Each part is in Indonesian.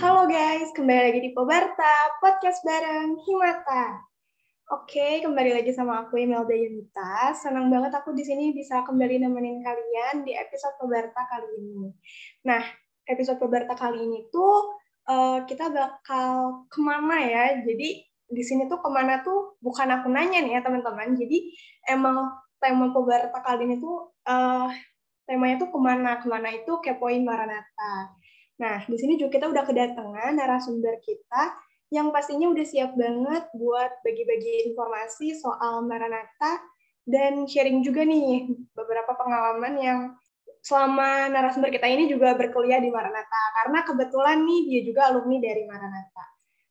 Halo guys, kembali lagi di Pobarta, podcast bareng Himata. Oke, kembali lagi sama aku Imelda Yunita. Senang banget aku di sini bisa kembali nemenin kalian di episode Pobarta kali ini. Nah, episode Pobarta kali ini tuh uh, kita bakal ke mana ya? Jadi di sini tuh ke mana tuh bukan aku nanya nih ya teman-teman. Jadi emang tema Pobarta kali ini tuh uh, temanya tuh ke mana ke mana itu kepoin Maranatha. Nah, di sini juga kita udah kedatangan narasumber kita yang pastinya udah siap banget buat bagi-bagi informasi soal Maranatha dan sharing juga nih beberapa pengalaman yang selama narasumber kita ini juga berkuliah di Maranatha karena kebetulan nih dia juga alumni dari Maranatha.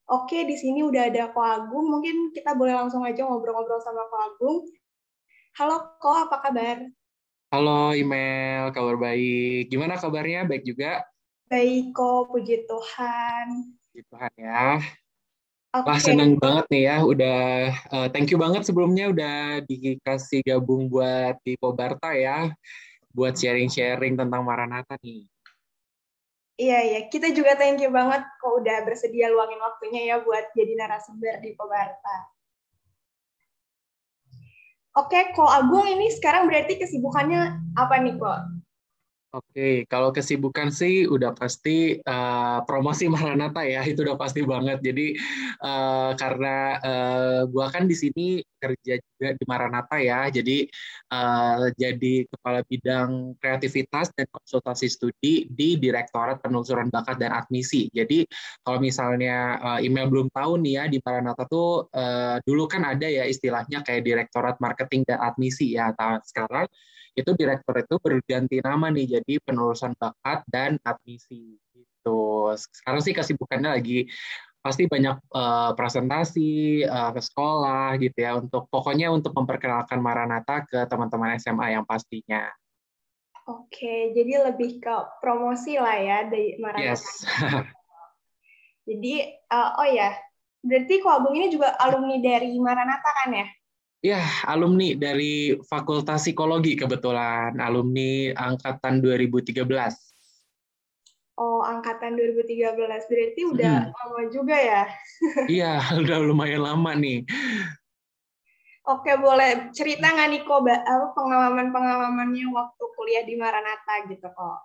Oke, di sini udah ada Ko Agung, mungkin kita boleh langsung aja ngobrol-ngobrol sama Ko Agung. Halo Ko, apa kabar? Halo Email, kabar baik. Gimana kabarnya? Baik juga? Baik kok, puji Tuhan. Puji Tuhan ya. Okay. Wah seneng banget nih ya, udah uh, thank you banget sebelumnya udah dikasih gabung buat di Pobarta ya, buat sharing-sharing tentang Maranatha nih. Iya iya, kita juga thank you banget kok udah bersedia luangin waktunya ya buat jadi narasumber di Pobarta. Oke, kok Agung ini sekarang berarti kesibukannya apa nih kok? Oke, kalau kesibukan sih udah pasti uh, promosi Maranatha ya, itu udah pasti banget. Jadi uh, karena uh, gua kan di sini kerja juga di Maranatha ya, jadi uh, jadi kepala bidang kreativitas dan konsultasi studi di Direktorat Penelusuran Bakat dan Admisi. Jadi kalau misalnya uh, email belum tahu nih ya di Maranatha tuh uh, dulu kan ada ya istilahnya kayak Direktorat Marketing dan Admisi ya. Nah, sekarang itu direktur itu berganti nama nih jadi penelusuran bakat dan admisi gitu. Sekarang sih kesibukannya lagi pasti banyak uh, presentasi uh, ke sekolah gitu ya untuk pokoknya untuk memperkenalkan Maranatha ke teman-teman SMA yang pastinya. Oke, jadi lebih ke promosi lah ya dari Maranatha. Yes. jadi uh, oh ya, berarti Abung ini juga alumni dari Maranatha kan ya? Ya, alumni dari Fakultas Psikologi kebetulan, alumni angkatan 2013. Oh, angkatan 2013. Berarti udah hmm. lama juga ya? iya, udah lumayan lama nih. Oke, boleh cerita nggak nih kok pengalaman-pengalamannya waktu kuliah di Maranatha gitu kok?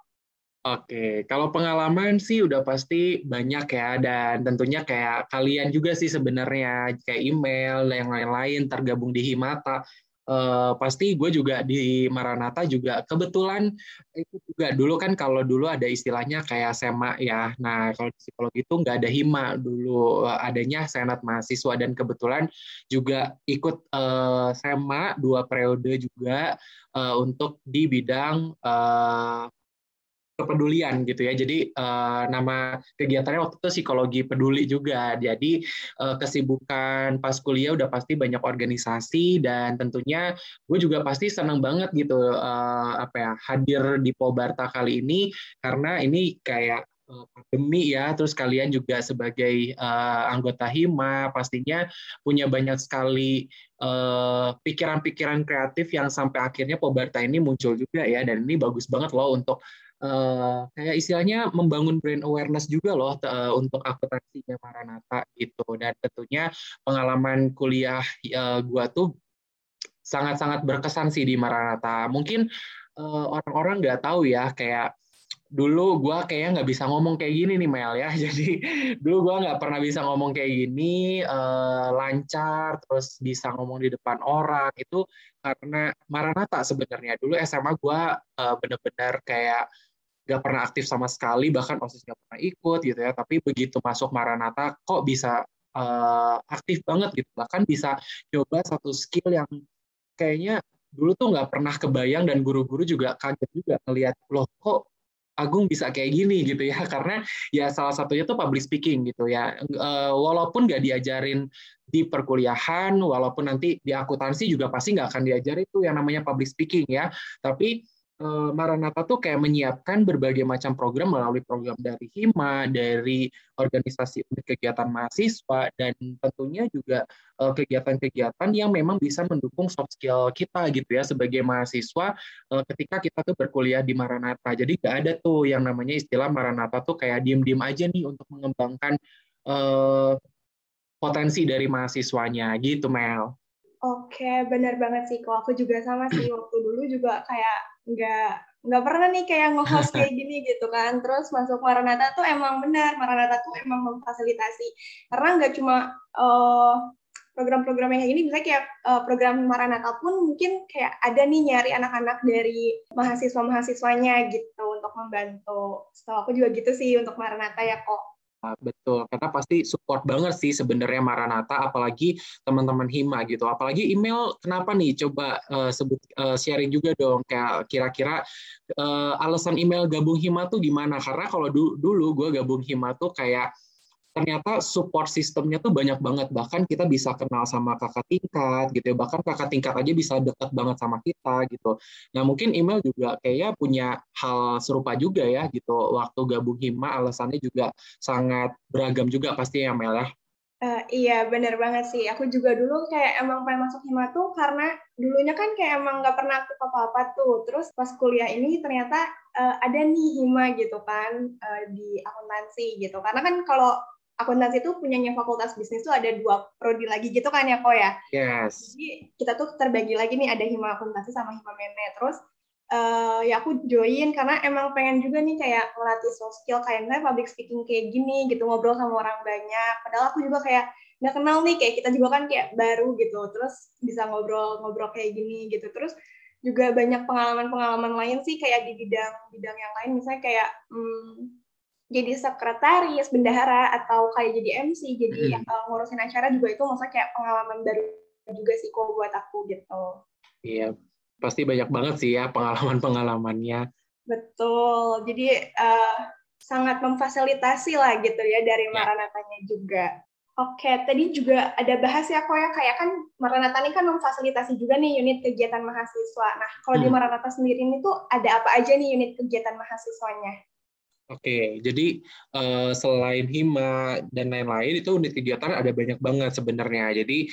Oke, kalau pengalaman sih udah pasti banyak ya dan tentunya kayak kalian juga sih sebenarnya kayak email dan yang lain-lain tergabung di Himata. Uh, pasti gue juga di Maranatha juga kebetulan itu juga dulu kan kalau dulu ada istilahnya kayak SEMA ya. Nah kalau di psikologi itu nggak ada hima dulu adanya senat mahasiswa dan kebetulan juga ikut uh, SEMA dua periode juga uh, untuk di bidang uh, kepedulian gitu ya. Jadi uh, nama kegiatannya waktu itu psikologi peduli juga. Jadi uh, kesibukan pas kuliah udah pasti banyak organisasi dan tentunya gue juga pasti senang banget gitu uh, apa ya hadir di Pobarta kali ini karena ini kayak pandemi ya, terus kalian juga sebagai uh, anggota hima pastinya punya banyak sekali pikiran-pikiran uh, kreatif yang sampai akhirnya Pobarta ini muncul juga ya, dan ini bagus banget loh untuk uh, kayak istilahnya membangun brand awareness juga loh uh, untuk akuntansinya Maranatha gitu. Dan tentunya pengalaman kuliah uh, gua tuh sangat-sangat berkesan sih di Maranatha. Mungkin uh, orang-orang nggak tahu ya kayak dulu gue kayaknya nggak bisa ngomong kayak gini nih Mel ya. Jadi dulu gue nggak pernah bisa ngomong kayak gini uh, lancar terus bisa ngomong di depan orang. Itu karena Maranatha sebenarnya. Dulu SMA gue uh, bener-bener kayak gak pernah aktif sama sekali bahkan osis gak pernah ikut gitu ya. Tapi begitu masuk Maranatha kok bisa uh, aktif banget gitu. Bahkan bisa coba satu skill yang kayaknya dulu tuh nggak pernah kebayang dan guru-guru juga kaget juga ngelihat loh kok Agung bisa kayak gini? gitu ya. Karena ya salah satunya tuh public speaking gitu ya. Uh, walaupun nggak diajarin di perkuliahan walaupun nanti di akuntansi juga pasti nggak akan diajarin itu yang namanya public speaking ya. Tapi Maranatha tuh kayak menyiapkan berbagai macam program melalui program dari Hima, dari organisasi unit kegiatan mahasiswa, dan tentunya juga uh, kegiatan-kegiatan yang memang bisa mendukung soft skill kita gitu ya sebagai mahasiswa uh, ketika kita tuh berkuliah di Maranatha. Jadi gak ada tuh yang namanya istilah Maranatha tuh kayak diem-diem aja nih untuk mengembangkan potensi dari mahasiswanya gitu Mel. Oke, benar banget sih. Kok aku juga sama sih waktu dulu juga kayak nggak nggak pernah nih kayak nge-host kayak gini gitu kan. Terus masuk Maranatha tuh emang benar, Maranatha tuh emang memfasilitasi. Karena nggak cuma uh, program-program yang kayak gini, misalnya kayak uh, program Maranatha pun mungkin kayak ada nih nyari anak-anak dari mahasiswa-mahasiswanya gitu untuk membantu. Setahu aku juga gitu sih untuk Maranatha ya kok. Betul, kita pasti support banget sih sebenarnya Maranata, apalagi teman-teman Hima gitu. Apalagi email, kenapa nih? Coba uh, sebut uh, sharing juga dong, kayak kira-kira uh, alasan email gabung Hima tuh gimana? Karena kalau du dulu gue gabung Hima tuh kayak ternyata support sistemnya tuh banyak banget bahkan kita bisa kenal sama kakak tingkat gitu ya bahkan kakak tingkat aja bisa dekat banget sama kita gitu nah mungkin email juga kayaknya punya hal serupa juga ya gitu waktu gabung hima alasannya juga sangat beragam juga pasti ya Mel ya Uh, iya bener banget sih. Aku juga dulu kayak emang pengen masuk hima tuh karena dulunya kan kayak emang nggak pernah aktif apa-apa tuh. Terus pas kuliah ini ternyata uh, ada nih hima gitu kan uh, di akuntansi gitu. Karena kan kalau akuntansi itu punyanya fakultas bisnis tuh ada dua prodi lagi gitu kan ya kok ya. Yes. Jadi kita tuh terbagi lagi nih ada hima akuntansi sama hima mene. Terus uh, ya aku join karena emang pengen juga nih kayak melatih soft skill kayak misalnya public speaking kayak gini gitu ngobrol sama orang banyak. Padahal aku juga kayak nggak kenal nih kayak kita juga kan kayak baru gitu. Terus bisa ngobrol-ngobrol kayak gini gitu. Terus juga banyak pengalaman-pengalaman lain sih kayak di bidang bidang yang lain misalnya kayak hmm, jadi sekretaris, bendahara, atau kayak jadi MC, jadi hmm. uh, ngurusin acara juga itu maksudnya kayak pengalaman baru juga sih kok buat aku gitu. Iya, pasti banyak banget sih ya pengalaman-pengalamannya. Betul, jadi uh, sangat memfasilitasi lah gitu ya dari ya. Maranatanya juga. Oke, tadi juga ada bahas ya kok ya kayak kan Maranata ini kan memfasilitasi juga nih unit kegiatan mahasiswa. Nah, kalau hmm. di Maranata sendiri ini tuh ada apa aja nih unit kegiatan mahasiswanya? Oke, jadi uh, selain hima dan lain-lain itu unit kegiatan ada banyak banget sebenarnya. Jadi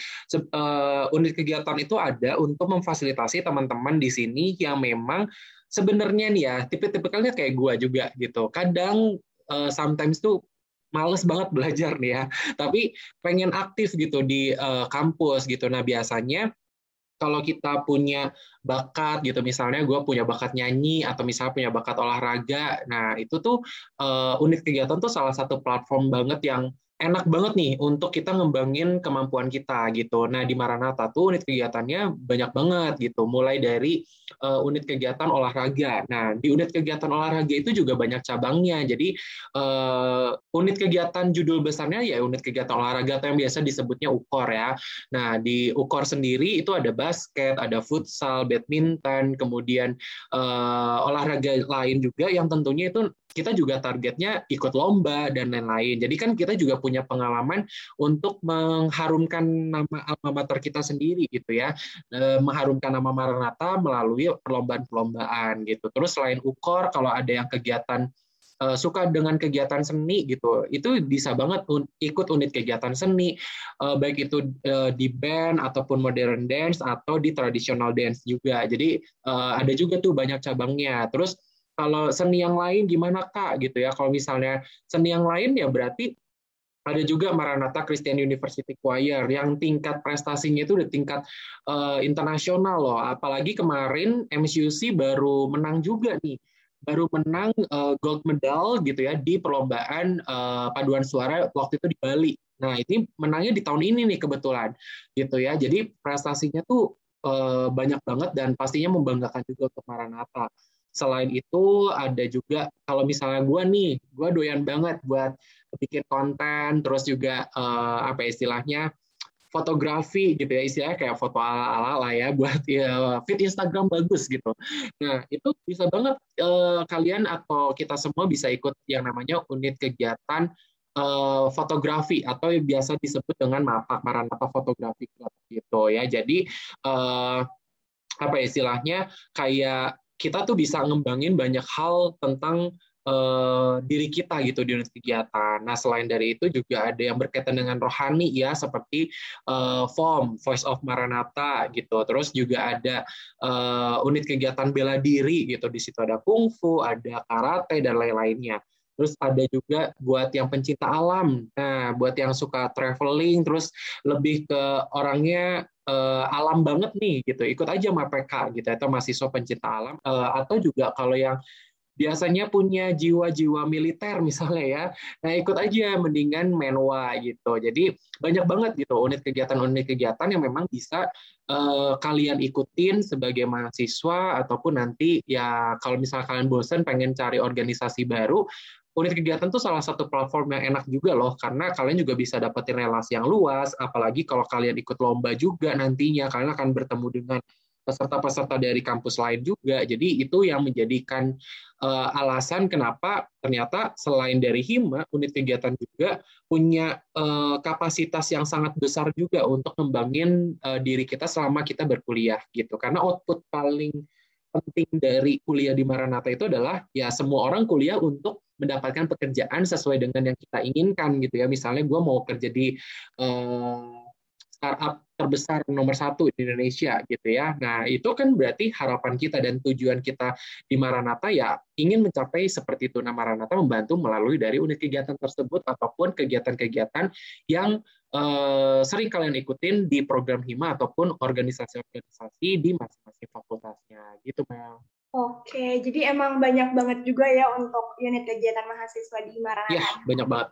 uh, unit kegiatan itu ada untuk memfasilitasi teman-teman di sini yang memang sebenarnya nih ya tipe-tipikalnya kayak gua juga gitu. Kadang uh, sometimes tuh males banget belajar nih ya, tapi pengen aktif gitu di uh, kampus gitu. Nah biasanya kalau kita punya bakat gitu misalnya gue punya bakat nyanyi atau misalnya punya bakat olahraga nah itu tuh uh, unit kegiatan tuh salah satu platform banget yang enak banget nih untuk kita ngembangin kemampuan kita gitu. Nah di Maranatha tuh unit kegiatannya banyak banget gitu, mulai dari uh, unit kegiatan olahraga. Nah di unit kegiatan olahraga itu juga banyak cabangnya. Jadi uh, unit kegiatan judul besarnya ya unit kegiatan olahraga atau yang biasa disebutnya UKOR ya. Nah di UKOR sendiri itu ada basket, ada futsal, badminton, kemudian uh, olahraga lain juga yang tentunya itu kita juga targetnya ikut lomba dan lain-lain. Jadi kan kita juga punya pengalaman untuk mengharumkan nama alma mater kita sendiri gitu ya, e, mengharumkan nama Maranatha melalui perlombaan-perlombaan gitu. Terus selain ukor, kalau ada yang kegiatan e, suka dengan kegiatan seni gitu, itu bisa banget ikut unit kegiatan seni, e, baik itu di band ataupun modern dance atau di traditional dance juga. Jadi ada juga tuh banyak cabangnya. Terus kalau seni yang lain gimana kak gitu ya kalau misalnya seni yang lain ya berarti ada juga Maranatha Christian University Choir yang tingkat prestasinya itu udah tingkat uh, internasional loh. Apalagi kemarin MCUC baru menang juga nih, baru menang uh, gold medal gitu ya di perlombaan uh, paduan suara waktu itu di Bali. Nah ini menangnya di tahun ini nih kebetulan gitu ya. Jadi prestasinya tuh uh, banyak banget dan pastinya membanggakan juga untuk Maranatha. Selain itu ada juga kalau misalnya gue nih, gue doyan banget buat bikin konten, terus juga uh, apa istilahnya fotografi gitu ya istilahnya kayak foto ala-ala lah ya buat ya, fit Instagram bagus gitu. Nah itu bisa banget uh, kalian atau kita semua bisa ikut yang namanya unit kegiatan uh, fotografi atau yang biasa disebut dengan MAPAK Maranatha Fotografi gitu ya. Jadi uh, apa istilahnya kayak kita tuh bisa ngembangin banyak hal tentang uh, diri kita gitu di unit kegiatan. Nah selain dari itu juga ada yang berkaitan dengan rohani ya seperti uh, FOM Voice of Maranatha gitu. Terus juga ada uh, unit kegiatan bela diri gitu. Di situ ada kungfu, ada karate dan lain-lainnya. Terus ada juga buat yang pencinta alam. Nah, buat yang suka traveling, terus lebih ke orangnya uh, alam banget nih gitu. Ikut aja MPK gitu atau mahasiswa pencinta alam. Uh, atau juga kalau yang biasanya punya jiwa-jiwa militer misalnya ya. Nah, ikut aja mendingan menwa gitu. Jadi banyak banget gitu unit kegiatan-unit kegiatan yang memang bisa uh, kalian ikutin sebagai mahasiswa ataupun nanti ya kalau misalnya kalian bosan pengen cari organisasi baru, unit kegiatan tuh salah satu platform yang enak juga loh karena kalian juga bisa dapetin relasi yang luas apalagi kalau kalian ikut lomba juga nantinya kalian akan bertemu dengan peserta-peserta dari kampus lain juga. Jadi itu yang menjadikan uh, alasan kenapa ternyata selain dari hima unit kegiatan juga punya uh, kapasitas yang sangat besar juga untuk ngembangin uh, diri kita selama kita berkuliah gitu. Karena output paling penting dari kuliah di Maranatha itu adalah ya semua orang kuliah untuk mendapatkan pekerjaan sesuai dengan yang kita inginkan gitu ya. Misalnya gue mau kerja di uh, startup terbesar nomor satu di Indonesia gitu ya. Nah itu kan berarti harapan kita dan tujuan kita di Maranatha ya ingin mencapai seperti itu. Nah Maranatha membantu melalui dari unit kegiatan tersebut ataupun kegiatan-kegiatan yang uh, sering kalian ikutin di program HIMA ataupun organisasi-organisasi di masing-masing fakultasnya gitu Mel. Oke, jadi emang banyak banget juga ya untuk unit kegiatan mahasiswa di Maranatha. Iya, banyak banget.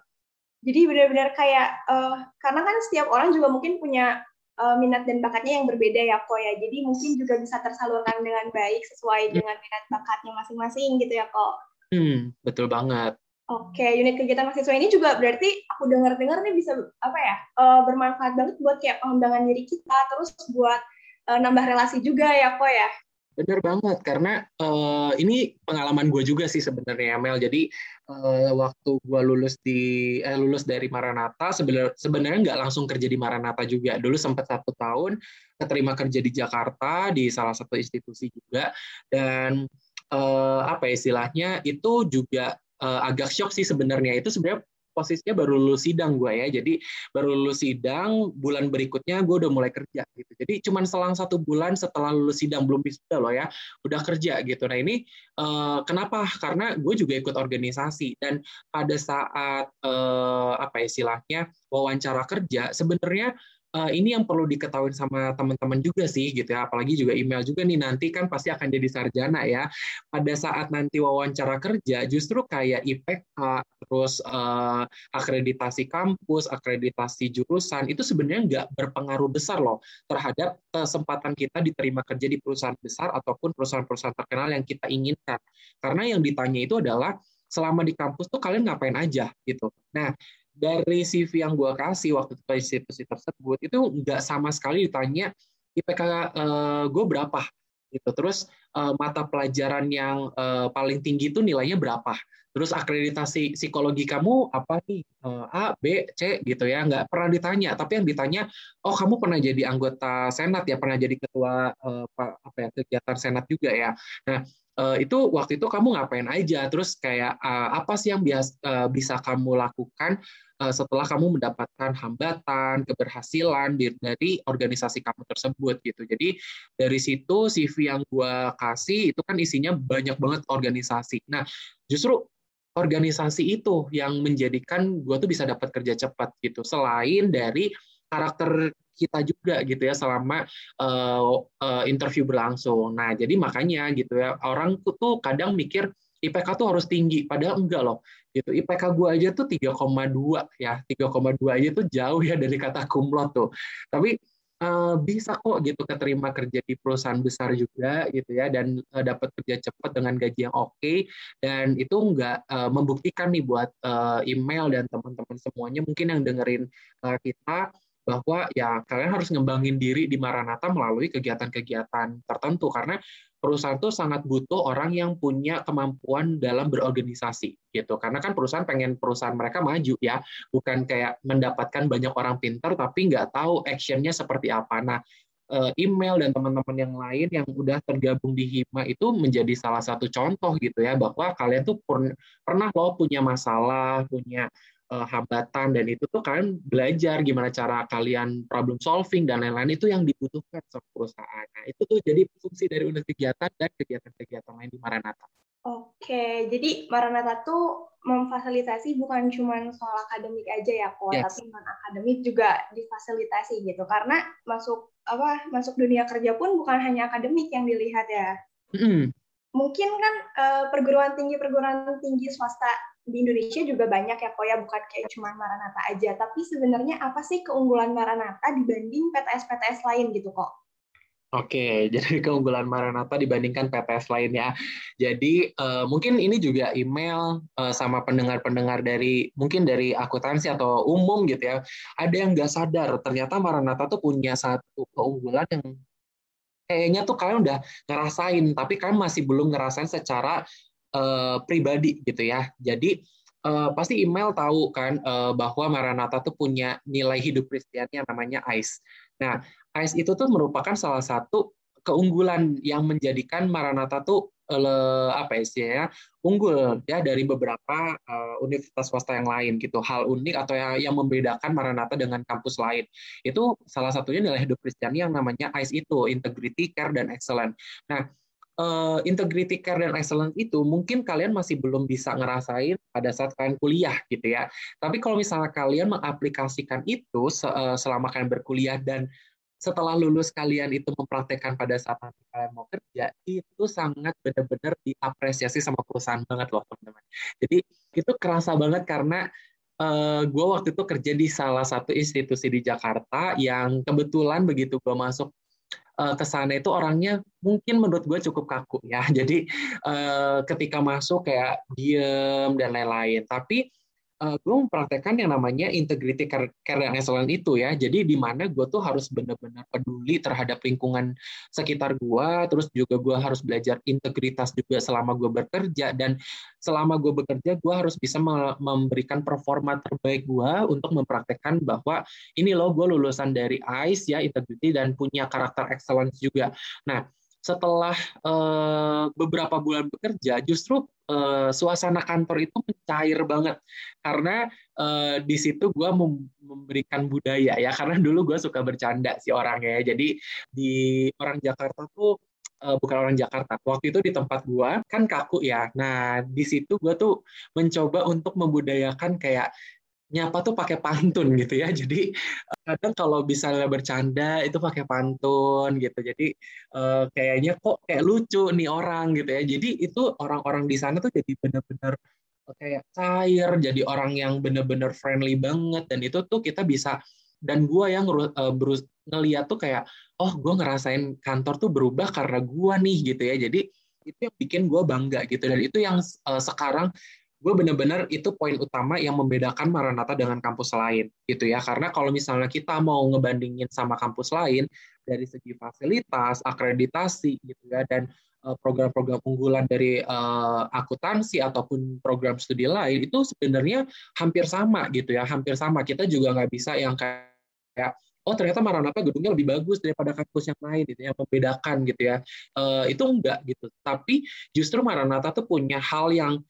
Jadi benar-benar kayak uh, karena kan setiap orang juga mungkin punya uh, minat dan bakatnya yang berbeda ya kok ya. Jadi mungkin juga bisa tersalurkan dengan baik sesuai hmm. dengan minat bakatnya masing-masing gitu ya kok. Hmm, betul banget. Oke, unit kegiatan mahasiswa ini juga berarti aku dengar-dengar nih bisa apa ya uh, bermanfaat banget buat kayak pengembangan diri kita, terus buat uh, nambah relasi juga ya kok ya. Bener banget karena uh, ini pengalaman gue juga sih sebenarnya Mel. Jadi uh, waktu gue lulus di eh, lulus dari Maranatha sebenarnya nggak langsung kerja di Maranatha juga. Dulu sempat satu tahun keterima kerja di Jakarta di salah satu institusi juga dan uh, apa ya istilahnya itu juga uh, agak shock sih sebenarnya. Itu sebenarnya posisinya baru lulus sidang gue ya. Jadi baru lulus sidang bulan berikutnya gue udah mulai kerja gitu. Jadi cuman selang satu bulan setelah lulus sidang belum bisa loh ya udah kerja gitu. Nah ini uh, kenapa? Karena gue juga ikut organisasi dan pada saat uh, apa istilahnya wawancara kerja sebenarnya uh, ini yang perlu diketahui sama teman-teman juga sih gitu ya. Apalagi juga email juga nih nanti kan pasti akan jadi sarjana ya. Pada saat nanti wawancara kerja justru kayak IPK terus uh, akreditasi kampus akreditasi jurusan itu sebenarnya nggak berpengaruh besar loh terhadap kesempatan kita diterima kerja di perusahaan besar ataupun perusahaan-perusahaan terkenal yang kita inginkan. Karena yang ditanya itu adalah selama di kampus tuh kalian ngapain aja gitu. Nah, dari CV yang gue kasih waktu ke institusi tersebut itu nggak sama sekali ditanya IPK uh, eh, gue berapa gitu. Terus uh, mata pelajaran yang uh, paling tinggi itu nilainya berapa? Terus akreditasi psikologi kamu apa nih? Uh, A B C gitu ya. Nggak pernah ditanya tapi yang ditanya oh kamu pernah jadi anggota senat ya? Pernah jadi ketua uh, apa ya kegiatan senat juga ya? Nah itu waktu itu kamu ngapain aja? Terus kayak apa sih yang bias, bisa kamu lakukan setelah kamu mendapatkan hambatan, keberhasilan dari organisasi kamu tersebut gitu. Jadi dari situ CV yang gue kasih itu kan isinya banyak banget organisasi. Nah justru organisasi itu yang menjadikan gue tuh bisa dapat kerja cepat gitu. Selain dari karakter kita juga gitu ya selama uh, uh, interview berlangsung. Nah jadi makanya gitu ya orang tuh kadang mikir IPK tuh harus tinggi, padahal enggak loh. Gitu. IPK gue aja tuh 3,2 ya, 3,2 aja tuh jauh ya dari kata kumlot tuh. Tapi uh, bisa kok gitu keterima kerja di perusahaan besar juga gitu ya dan uh, dapat kerja cepat dengan gaji yang oke okay, dan itu enggak uh, membuktikan nih buat uh, email dan teman-teman semuanya mungkin yang dengerin uh, kita bahwa ya kalian harus ngembangin diri di Maranatha melalui kegiatan-kegiatan tertentu. Karena perusahaan itu sangat butuh orang yang punya kemampuan dalam berorganisasi gitu. Karena kan perusahaan pengen perusahaan mereka maju ya. Bukan kayak mendapatkan banyak orang pintar tapi nggak tahu actionnya seperti apa. Nah uh, email dan teman-teman yang lain yang udah tergabung di Hima itu menjadi salah satu contoh gitu ya bahwa kalian tuh pernah loh punya masalah, punya uh, hambatan dan itu tuh kalian belajar gimana cara kalian problem solving dan lain-lain itu yang dibutuhkan sama perusahaan. Nah, itu tuh jadi fungsi dari unit kegiatan dan kegiatan-kegiatan lain di Maranatha. Oke, jadi Maranatha tuh memfasilitasi bukan cuma soal akademik aja ya kok, yes. tapi non akademik juga difasilitasi gitu. Karena masuk apa masuk dunia kerja pun bukan hanya akademik yang dilihat ya. Mm. Mungkin kan uh, perguruan tinggi perguruan tinggi swasta di Indonesia juga banyak ya kok ya bukan kayak cuma Maranatha aja. Tapi sebenarnya apa sih keunggulan Maranatha dibanding PTS-PTS lain gitu kok? Oke, jadi keunggulan Maranatha dibandingkan PTS lainnya. Jadi uh, mungkin ini juga email uh, sama pendengar-pendengar dari mungkin dari akuntansi atau umum gitu ya. Ada yang nggak sadar ternyata Maranatha tuh punya satu keunggulan yang kayaknya tuh kalian udah ngerasain, tapi kalian masih belum ngerasain secara uh, pribadi gitu ya. Jadi uh, pasti email tahu kan uh, bahwa Maranatha tuh punya nilai hidup Kristiani yang namanya ICE. Nah, AIS itu tuh merupakan salah satu keunggulan yang menjadikan Maranatha tuh uh, apa ya unggul ya dari beberapa uh, universitas swasta yang lain gitu hal unik atau yang, yang membedakan Maranatha dengan kampus lain itu salah satunya nilai hidup Kristiani yang namanya AIS itu integrity care dan excellence nah uh, integrity care dan excellence itu mungkin kalian masih belum bisa ngerasain pada saat kalian kuliah gitu ya tapi kalau misalnya kalian mengaplikasikan itu selama kalian berkuliah dan setelah lulus kalian itu mempraktekkan pada saat nanti kalian mau kerja itu sangat benar-benar diapresiasi sama perusahaan banget loh teman-teman. Jadi itu kerasa banget karena uh, eh, gue waktu itu kerja di salah satu institusi di Jakarta yang kebetulan begitu gue masuk uh, ke sana itu orangnya mungkin menurut gue cukup kaku ya. Jadi uh, ketika masuk kayak diem dan lain-lain. Tapi uh, eh, gue mempraktekkan yang namanya integrity care, yang excellent itu ya. Jadi di mana gue tuh harus benar-benar peduli terhadap lingkungan sekitar gue, terus juga gue harus belajar integritas juga selama gue bekerja dan selama gue bekerja gue harus bisa memberikan performa terbaik gue untuk mempraktekkan bahwa ini loh gue lulusan dari ICE ya integrity dan punya karakter excellence juga. Nah setelah uh, beberapa bulan bekerja, justru uh, suasana kantor itu mencair banget karena uh, di situ gue memberikan budaya ya karena dulu gue suka bercanda si orangnya jadi di orang Jakarta tuh uh, bukan orang Jakarta. Waktu itu di tempat gue kan kaku ya. Nah di situ gue tuh mencoba untuk membudayakan kayak nyapa tuh pakai pantun gitu ya. Jadi kadang kalau bisa bercanda itu pakai pantun gitu. Jadi uh, kayaknya kok kayak lucu nih orang gitu ya. Jadi itu orang-orang di sana tuh jadi benar-benar kayak cair, jadi orang yang benar-benar friendly banget dan itu tuh kita bisa dan gue yang uh, berus ngeliat tuh kayak oh gue ngerasain kantor tuh berubah karena gue nih gitu ya. Jadi itu yang bikin gue bangga gitu dan itu yang uh, sekarang gue bener-bener itu poin utama yang membedakan Maranatha dengan kampus lain gitu ya. Karena kalau misalnya kita mau ngebandingin sama kampus lain dari segi fasilitas akreditasi gitu ya dan eh, program-program unggulan dari uh, akuntansi ataupun program studi lain itu sebenarnya hampir sama gitu ya. Hampir sama. Kita juga nggak bisa yang kayak oh ternyata Maranatha gedungnya lebih bagus daripada kampus yang lain gitu yang membedakan gitu ya. Uh, itu enggak gitu. Tapi justru Maranatha tuh punya hal yang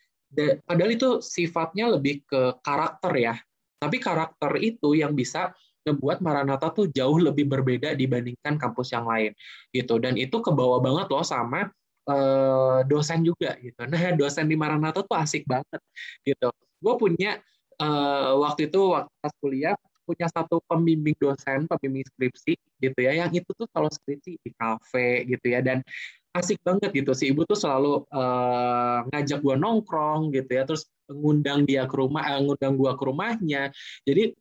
padahal itu sifatnya lebih ke karakter ya. Tapi karakter itu yang bisa membuat Maranatha tuh jauh lebih berbeda dibandingkan kampus yang lain gitu. Dan itu kebawa banget loh sama uh, dosen juga gitu. Nah dosen di Maranatha tuh asik banget gitu. Gue punya uh, waktu itu waktu pas kuliah punya satu pembimbing dosen, pembimbing skripsi gitu ya, yang itu tuh kalau skripsi di kafe gitu ya, dan asik banget gitu. Si ibu tuh selalu uh, ngajak gua nongkrong gitu ya terus ngundang dia ke rumah uh, ngundang gua ke rumahnya. Jadi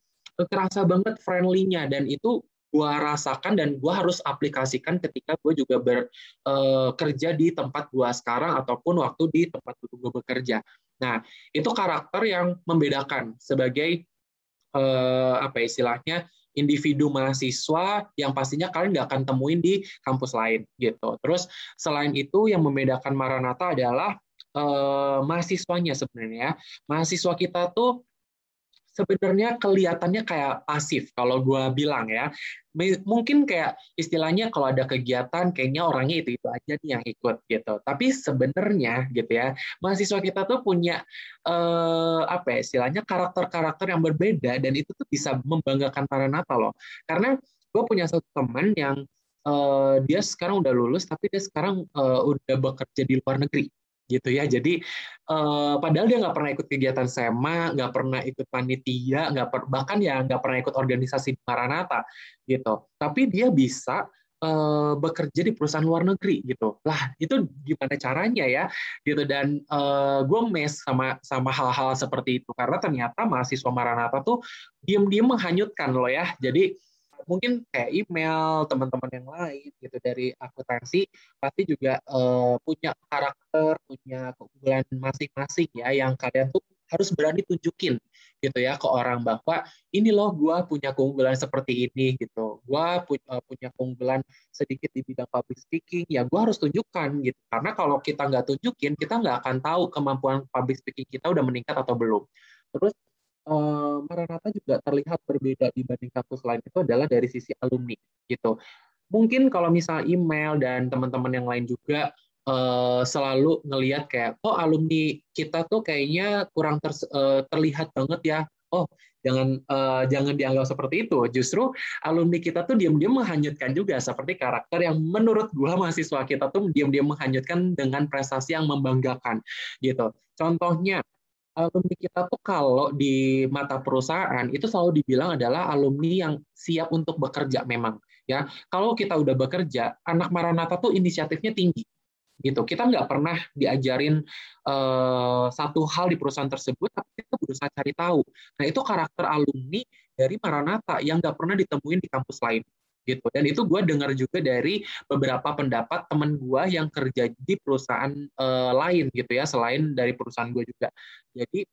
terasa banget friendly-nya dan itu gua rasakan dan gua harus aplikasikan ketika gua juga bekerja eh, uh, di tempat gua sekarang ataupun waktu di tempat gua bekerja. Nah itu karakter yang membedakan sebagai uh, apa istilahnya individu mahasiswa yang pastinya kalian nggak akan temuin di kampus lain gitu. Terus selain itu yang membedakan Maranatha adalah eh, mahasiswanya sebenarnya. Mahasiswa kita tuh sebenarnya kelihatannya kayak pasif kalau gue bilang ya. Mungkin kayak istilahnya kalau ada kegiatan kayaknya orangnya itu itu aja nih yang ikut gitu. Tapi sebenarnya gitu ya mahasiswa kita tuh punya eh, apa ya istilahnya karakter-karakter yang berbeda dan itu tuh bisa membanggakan para nata loh. Karena gue punya satu teman yang uh, dia sekarang udah lulus tapi dia sekarang uh, udah bekerja di luar negeri gitu ya. Jadi uh, padahal dia nggak pernah ikut kegiatan SEMA, nggak pernah ikut panitia, nggak per, bahkan ya nggak pernah ikut organisasi Maranata gitu. Tapi dia bisa uh, bekerja di perusahaan luar negeri gitu. Lah itu gimana caranya ya gitu dan uh, gue mes sama sama hal-hal seperti itu karena ternyata mahasiswa Maranata tuh diem-diem menghanyutkan loh ya. Jadi mungkin kayak email teman-teman yang lain gitu dari akuntansi pasti juga uh, punya karakter punya keunggulan masing-masing ya yang kalian tuh harus berani tunjukin gitu ya ke orang bahwa ini loh gue punya keunggulan seperti ini gitu. Gue pu uh, punya keunggulan sedikit di bidang public speaking ya gue harus tunjukkan gitu. Karena kalau kita nggak tunjukin kita nggak akan tahu kemampuan public speaking kita udah meningkat atau belum. Terus uh, Maranatha juga terlihat berbeda dibanding kampus lain itu adalah dari sisi alumni gitu. Mungkin kalau misal email dan teman-teman yang lain juga selalu ngelihat kayak oh alumni kita tuh kayaknya kurang ter, terlihat banget ya. Oh, jangan uh, jangan dianggap seperti itu. Justru alumni kita tuh diam-diam menghanyutkan juga seperti karakter yang menurut gua mahasiswa kita tuh diam-diam menghanyutkan dengan prestasi yang membanggakan gitu. Contohnya alumni kita tuh kalau di mata perusahaan itu selalu dibilang adalah alumni yang siap untuk bekerja memang ya. Kalau kita udah bekerja anak Maranatha tuh inisiatifnya tinggi gitu. Kita nggak pernah diajarin uh, satu hal di perusahaan tersebut tapi kita berusaha cari tahu. Nah itu karakter alumni dari Maranatha yang nggak pernah ditemuin di kampus lain gitu. Dan itu gue dengar juga dari beberapa pendapat teman gue yang kerja di perusahaan uh, lain gitu ya selain dari perusahaan gue juga. Jadi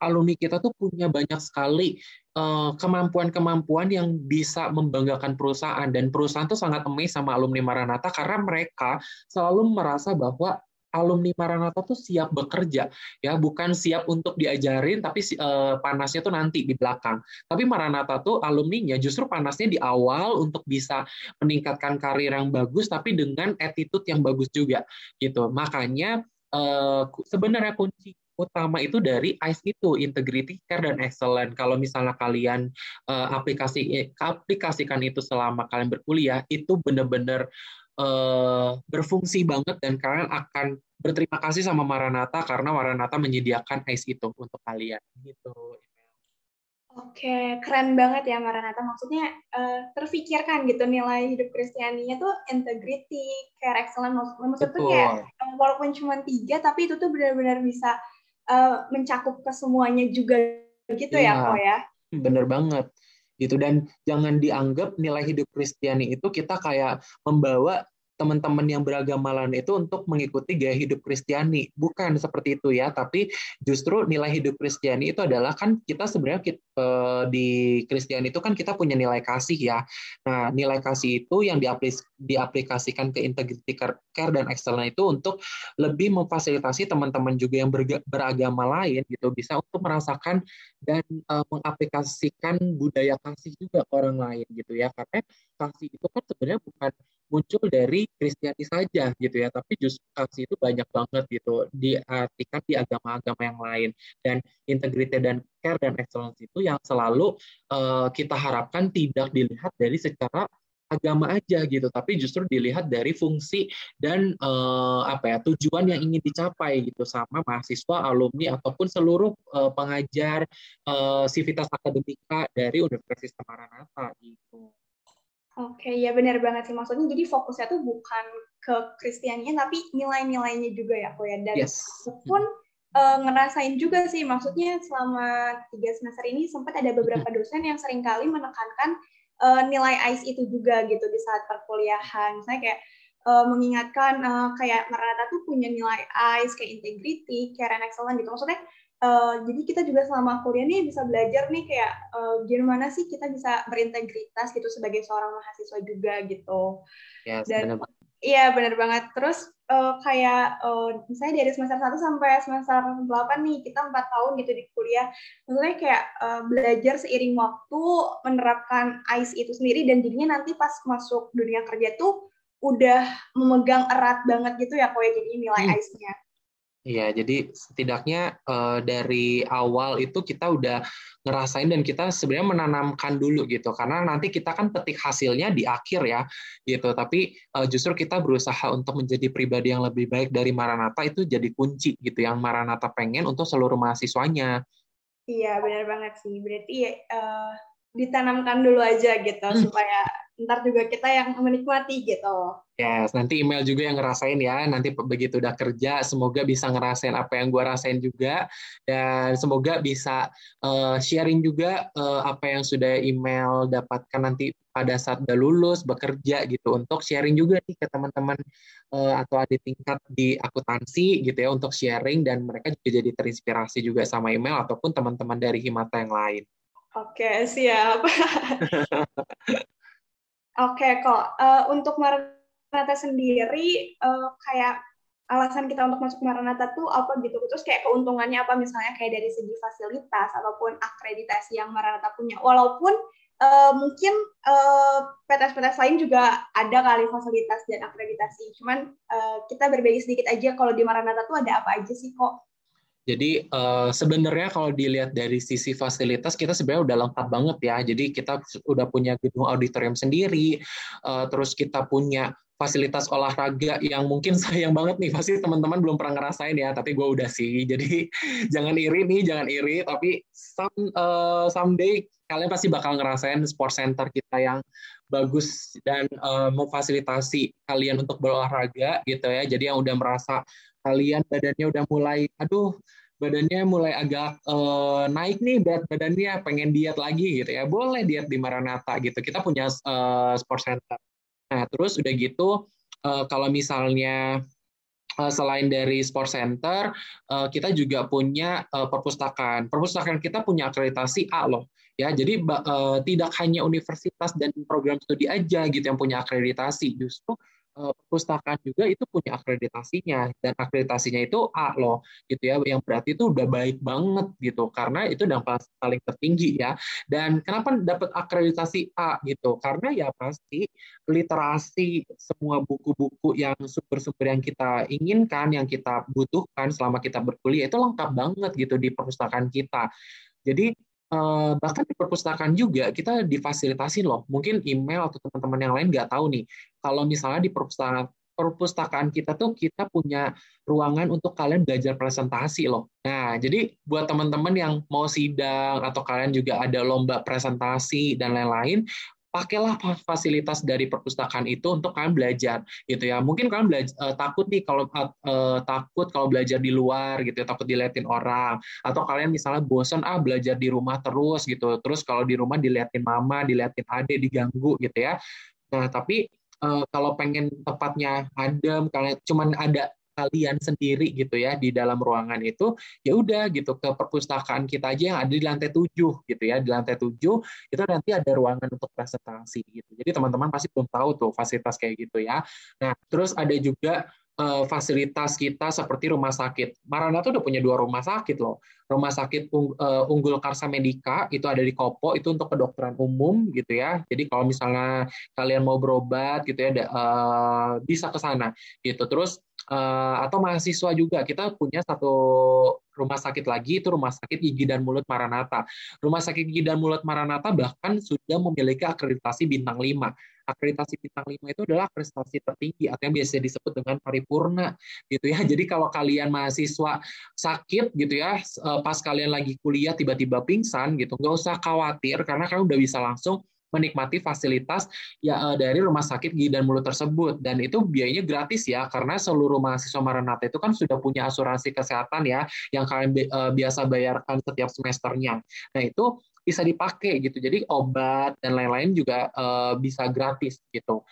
alumni kita tuh punya banyak sekali uh, kemampuan-kemampuan yang bisa membanggakan perusahaan. Dan perusahaan tuh sangat amazed sama alumni Maranatha karena mereka selalu merasa bahwa alumni Maranatha tuh siap bekerja ya. Bukan siap untuk diajarin tapi uh, panasnya tuh nanti di belakang. Tapi Maranatha tuh alumninya justru panasnya di awal untuk bisa meningkatkan karir yang bagus tapi dengan attitude yang bagus juga gitu. Makanya uh, sebenarnya kunci utama itu dari ICE itu integrity, care dan excellent. Kalau misalnya kalian uh, aplikasi aplikasikan itu selama kalian berkuliah, itu benar-benar uh, berfungsi banget dan kalian akan berterima kasih sama Maranatha karena Maranatha menyediakan ICE itu untuk kalian gitu. Oke, keren banget ya Maranatha. Maksudnya uh, terfikirkan gitu nilai hidup Kristianinya tuh integrity, care, excellent. Maksudnya tuh kayak walaupun cuma tiga, tapi itu tuh benar-benar bisa uh, mencakup ke semuanya juga gitu ya, ya kok ya. Bener banget gitu dan jangan dianggap nilai hidup Kristiani itu kita kayak membawa teman-teman yang beragama lain itu untuk mengikuti gaya hidup Kristiani. Bukan seperti itu ya, tapi justru nilai hidup Kristiani itu adalah kan kita sebenarnya kita, eh, di Kristiani itu kan kita punya nilai kasih ya. Nah, nilai kasih itu yang diaplikasikan ke integrity care dan excellence itu untuk lebih memfasilitasi teman-teman juga yang beragama lain gitu bisa untuk merasakan dan uh, mengaplikasikan budaya kasih juga ke orang lain gitu ya. Karena kasih itu kan sebenarnya bukan muncul dari Kristiani saja gitu ya, tapi justru kasih itu banyak banget gitu diartikan di agama-agama yang lain dan integrity dan care dan excellence itu yang selalu uh, kita harapkan tidak dilihat dari secara agama aja gitu, tapi justru dilihat dari fungsi dan uh, apa ya tujuan yang ingin dicapai gitu sama mahasiswa, alumni ataupun seluruh uh, pengajar uh, sivitas akademika dari Universitas Maranatha gitu. Oke, ya benar banget sih. Maksudnya jadi fokusnya tuh bukan ke Kristiannya, tapi nilai-nilainya juga ya, kok ya. Dan yes. pun uh, ngerasain juga sih, maksudnya selama tiga semester ini sempat ada beberapa dosen yang sering kali menekankan uh, nilai ICE itu juga gitu di saat perkuliahan. Saya kayak uh, mengingatkan uh, kayak Merata tuh punya nilai ICE kayak integrity, care and excellence gitu. Maksudnya Uh, jadi kita juga selama kuliah nih bisa belajar nih kayak uh, gimana sih kita bisa berintegritas gitu sebagai seorang mahasiswa juga gitu. Yes, Dan. Iya benar banget. Terus uh, kayak uh, misalnya dari semester 1 sampai semester 8 nih kita empat tahun gitu di kuliah. Maksudnya kayak uh, belajar seiring waktu menerapkan ICE itu sendiri dan jadinya nanti pas masuk dunia kerja tuh udah memegang erat banget gitu ya kok ya jadi nilai hmm. ICE-nya. Iya, jadi setidaknya uh, dari awal itu kita udah ngerasain dan kita sebenarnya menanamkan dulu gitu, karena nanti kita kan petik hasilnya di akhir ya, gitu. Tapi uh, justru kita berusaha untuk menjadi pribadi yang lebih baik dari Maranata itu jadi kunci gitu, yang Maranata pengen untuk seluruh mahasiswanya. Iya, benar banget sih. Berarti uh, ditanamkan dulu aja gitu hmm. supaya ntar juga kita yang menikmati gitu. Yes, nanti email juga yang ngerasain ya. Nanti begitu udah kerja, semoga bisa ngerasain apa yang gue rasain juga. Dan semoga bisa uh, sharing juga uh, apa yang sudah email dapatkan nanti pada saat udah lulus, bekerja gitu. Untuk sharing juga nih ke teman-teman uh, atau adik tingkat di akuntansi gitu ya. Untuk sharing dan mereka juga jadi terinspirasi juga sama email ataupun teman-teman dari Himata yang lain. Oke, siap. Oke kok. Uh, untuk Maranatha sendiri, uh, kayak alasan kita untuk masuk Maranatha tuh apa gitu? Terus kayak keuntungannya apa misalnya kayak dari segi fasilitas ataupun akreditasi yang Maranatha punya. Walaupun uh, mungkin uh, PTS-PTS lain juga ada kali fasilitas dan akreditasi. Cuman uh, kita berbagi sedikit aja kalau di Maranatha tuh ada apa aja sih kok? Jadi uh, sebenarnya kalau dilihat dari sisi fasilitas kita sebenarnya udah lengkap banget ya. Jadi kita udah punya gedung auditorium sendiri, uh, terus kita punya fasilitas olahraga yang mungkin sayang banget nih pasti teman-teman belum pernah ngerasain ya tapi gue udah sih jadi jangan iri nih jangan iri tapi some, uh, someday kalian pasti bakal ngerasain sport center kita yang bagus dan uh, memfasilitasi kalian untuk berolahraga gitu ya jadi yang udah merasa kalian badannya udah mulai aduh badannya mulai agak uh, naik nih berat badannya pengen diet lagi gitu ya. Boleh diet di Maranatha gitu. Kita punya uh, sport center. Nah terus udah gitu uh, kalau misalnya selain dari sport center kita juga punya perpustakaan. Perpustakaan kita punya akreditasi A loh ya. Jadi tidak hanya universitas dan program studi aja gitu yang punya akreditasi. Justru Eh, perpustakaan juga itu punya akreditasinya dan akreditasinya itu A loh gitu ya yang berarti itu udah baik banget gitu. Karena itu yang paling tertinggi ya. Dan kenapa dapat akreditasi A gitu? Karena ya pasti literasi semua buku-buku yang sumber-sumber yang kita inginkan yang kita butuhkan selama kita berkuliah itu lengkap banget gitu di perpustakaan kita. Jadi Uh, bahkan di perpustakaan juga kita difasilitasi loh. Mungkin email atau teman-teman yang lain nggak tahu nih. Kalau misalnya di perpustakaan perpustakaan kita tuh kita punya ruangan untuk kalian belajar presentasi loh. Nah, jadi buat teman-teman yang mau sidang atau kalian juga ada lomba presentasi dan lain-lain, pakailah fasilitas dari perpustakaan itu untuk kalian belajar gitu ya. Mungkin kalian belajar uh, takut nih kalau uh, takut kalau belajar di luar gitu ya, takut diliatin orang. Atau kalian misalnya bosan ah belajar di rumah terus gitu. Terus kalau di rumah diliatin mama diliatin adik diganggu gitu ya. Nah tapi uh, kalau pengen tempatnya adem kalian cuman ada kalian sendiri gitu ya di dalam ruangan itu ya udah gitu ke perpustakaan kita aja yang ada di lantai tujuh gitu ya di lantai tujuh itu nanti ada ruangan untuk presentasi gitu jadi teman-teman pasti belum tahu tuh fasilitas kayak gitu ya nah terus ada juga uh, fasilitas kita seperti rumah sakit. Maranatha udah punya dua rumah sakit loh. Rumah sakit uh, Unggul Karsa Medika itu ada di Kopo itu untuk kedokteran umum gitu ya. Jadi kalau misalnya kalian mau berobat gitu ya uh, bisa ke sana gitu. Terus uh, atau mahasiswa juga kita punya satu rumah sakit lagi itu rumah sakit gigi dan mulut Maranatha. Rumah sakit gigi dan mulut Maranatha bahkan sudah memiliki akreditasi bintang 5 akreditasi bintang 5 itu adalah prestasi tertinggi atau yang biasa disebut dengan paripurna gitu ya. Jadi kalau kalian mahasiswa sakit gitu ya eh, pas kalian lagi kuliah tiba-tiba pingsan gitu, nggak usah khawatir karena kalian udah bisa langsung menikmati fasilitas ya eh, dari rumah sakit gigi dan mulut tersebut dan itu biayanya gratis ya karena seluruh mahasiswa Maranatha itu kan sudah punya asuransi kesehatan ya yang kalian eh, biasa bayarkan setiap semesternya. Nah itu bisa dipakai gitu. Jadi obat dan lain-lain juga uh, bisa gratis gitu.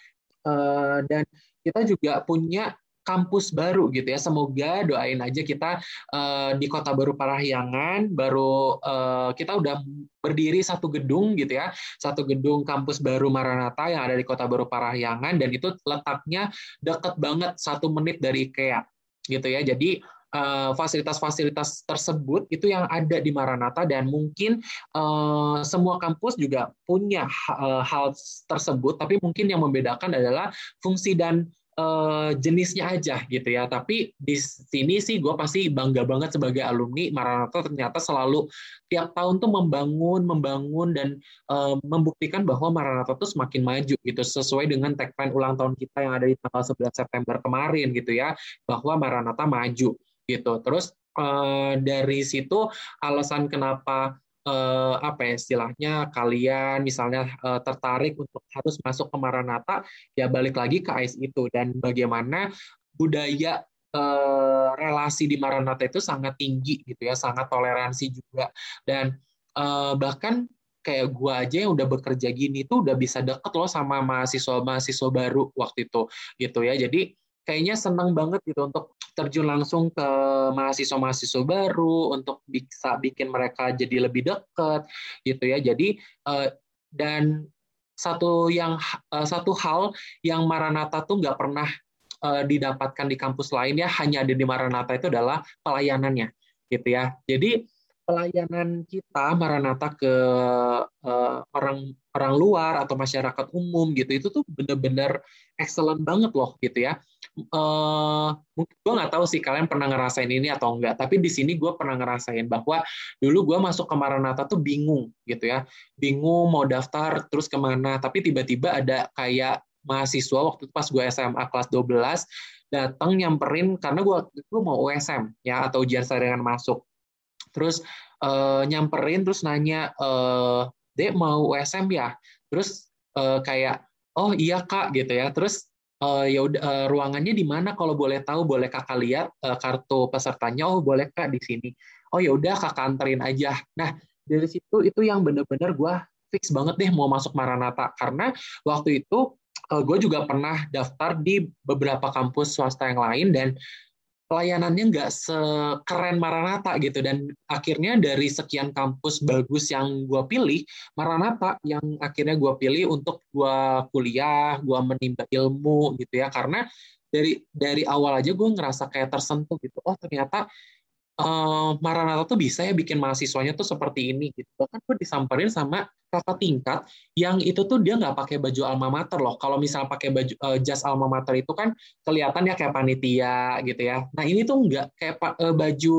Dan kita juga punya kampus baru gitu ya. Semoga doain aja kita uh, di Kota Baru Parahyangan baru uh, kita udah berdiri satu gedung gitu ya, satu gedung kampus baru Maranatha yang ada di Kota Baru Parahyangan dan itu letaknya deket banget satu menit dari IKEA gitu ya. Jadi Eh, fasilitas-fasilitas tersebut itu yang ada di Maranatha dan mungkin uh, semua kampus juga punya uh, hal tersebut tapi mungkin yang membedakan adalah fungsi dan uh, jenisnya aja gitu ya. Tapi di sini sih gue pasti bangga banget sebagai alumni Maranatha ternyata selalu tiap tahun tuh membangun, membangun dan uh, membuktikan bahwa Maranatha tuh semakin maju gitu sesuai dengan tagline ulang tahun kita yang ada di tanggal 11 September kemarin gitu ya bahwa Maranatha maju gitu. Terus uh, dari situ alasan kenapa uh, apa ya istilahnya kalian misalnya uh, tertarik untuk harus masuk ke Maranatha ya balik lagi ke AIS itu. Dan bagaimana budaya uh, relasi di Maranatha itu sangat tinggi gitu ya sangat toleransi juga. Dan uh, bahkan kayak gua aja yang udah bekerja gini tuh udah bisa deket loh sama mahasiswa-mahasiswa baru waktu itu gitu ya. Jadi kayaknya senang banget gitu untuk terjun langsung ke mahasiswa-mahasiswa baru untuk bisa bikin mereka jadi lebih dekat gitu ya. Jadi uh, dan satu yang uh, satu hal yang Maranatha tuh nggak pernah uh, didapatkan di kampus lain ya hanya ada di Maranatha itu adalah pelayanannya gitu ya. Jadi pelayanan kita Maranatha ke orang orang luar atau masyarakat umum gitu itu tuh bener-bener excellent banget loh gitu ya uh, mungkin gue nggak tahu sih kalian pernah ngerasain ini atau enggak tapi di sini gue pernah ngerasain bahwa dulu gue masuk ke Maranatha tuh bingung gitu ya. Bingung mau daftar terus ke mana tapi tiba-tiba ada kayak mahasiswa waktu itu pas gue SMA kelas 12 datang nyamperin karena gue gue mau USM ya atau ujian saringan masuk. Terus uh, nyamperin terus nanya uh, dek mau USM ya? Terus uh, kayak oh iya kak gitu ya. Terus uh, ya udah uh, ruangannya di mana? Kalau boleh tahu boleh kakak lihat uh, kartu pesertanya? Oh boleh kak di sini. Oh ya udah kakak anterin aja. Nah dari situ itu yang bener-bener gue fix banget deh mau masuk Maranatha. Karena waktu itu uh, gue juga pernah daftar di beberapa kampus swasta yang lain dan pelayanannya nggak sekeren Maranatha gitu. Dan akhirnya dari sekian kampus bagus yang gue pilih Maranatha yang akhirnya gue pilih untuk gue kuliah gue menimba ilmu gitu ya. Karena dari dari awal aja gue ngerasa kayak tersentuh gitu. Oh ternyata uh, Maranatha tuh bisa ya bikin mahasiswanya tuh seperti ini gitu. Bahkan gue disamperin sama kakak tingkat yang itu tuh dia nggak pakai baju alma mater loh. Kalau misal pakai baju uh, jas alma mater itu kan kelihatan ya kayak panitia gitu ya. Nah ini tuh nggak kayak uh, baju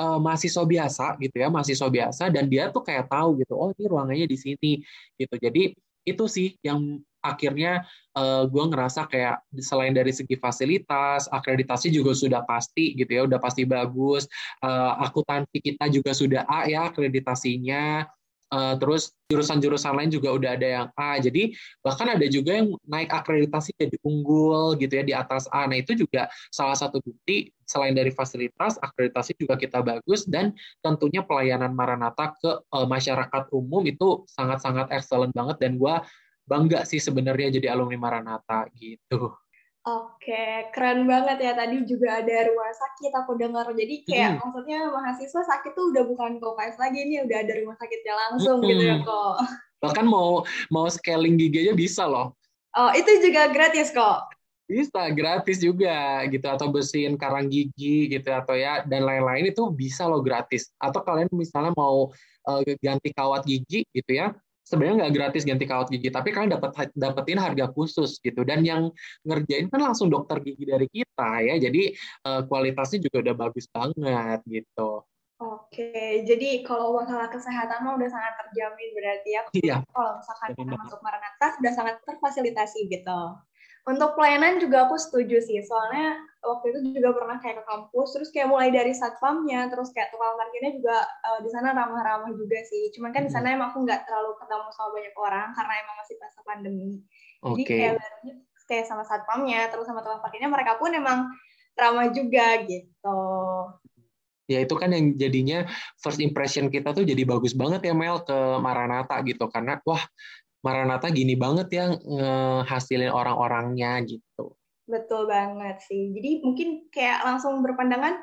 uh, mahasiswa biasa gitu ya, mahasiswa biasa dan dia tuh kayak tahu gitu. Oh ini ruangannya di sini gitu. Jadi itu sih yang akhirnya uh, gue ngerasa kayak selain dari segi fasilitas, akreditasi juga sudah pasti gitu ya, udah pasti bagus. Uh, akuntansi kita juga sudah A ya akreditasinya. Uh, terus jurusan-jurusan lain juga udah ada yang A. Jadi bahkan ada juga yang naik akreditasi jadi unggul gitu ya di atas A. Nah itu juga salah satu bukti selain dari fasilitas, akreditasi juga kita bagus dan tentunya pelayanan Maranatha ke uh, masyarakat umum itu sangat-sangat excellent banget dan gue bangga sih sebenarnya jadi alumni Maranatha gitu. Oke, keren banget ya. Tadi juga ada rumah sakit aku dengar. Jadi kayak hmm. maksudnya mahasiswa sakit tuh udah bukan KOKS lagi nih, udah ada rumah sakitnya langsung hmm. gitu ya kok. Bahkan mau mau scaling gigi aja bisa loh. Oh, itu juga gratis kok. Bisa, gratis juga gitu atau bersihin karang gigi gitu atau ya dan lain-lain itu bisa loh gratis. Atau kalian misalnya mau uh, ganti kawat gigi gitu ya, sebenarnya nggak gratis ganti kawat gigi, tapi kalian dapat dapetin harga khusus gitu. Dan yang ngerjain kan langsung dokter gigi dari kita ya, jadi uh, kualitasnya juga udah bagus banget gitu. Oke, jadi kalau masalah kesehatan mah udah sangat terjamin berarti ya. Iya. Kalau misalkan kita masuk Maranatha sudah sangat terfasilitasi gitu. Untuk pelayanan juga aku setuju sih, soalnya waktu itu juga pernah kayak ke kampus, terus kayak mulai dari satpamnya, terus kayak tukang parkirnya juga uh, di sana ramah-ramah juga sih. Cuman kan di sana emang aku nggak terlalu ketemu sama banyak orang karena emang masih masa pandemi. Okay. Jadi kayak kayak sama satpamnya, terus sama tukang parkirnya mereka pun emang ramah juga gitu. Ya itu kan yang jadinya first impression kita tuh jadi bagus banget ya Mel ke Maranatha gitu karena wah Maranatha gini banget ya ngehasilin orang-orangnya gitu. Betul banget sih. Jadi mungkin kayak langsung berpandangan,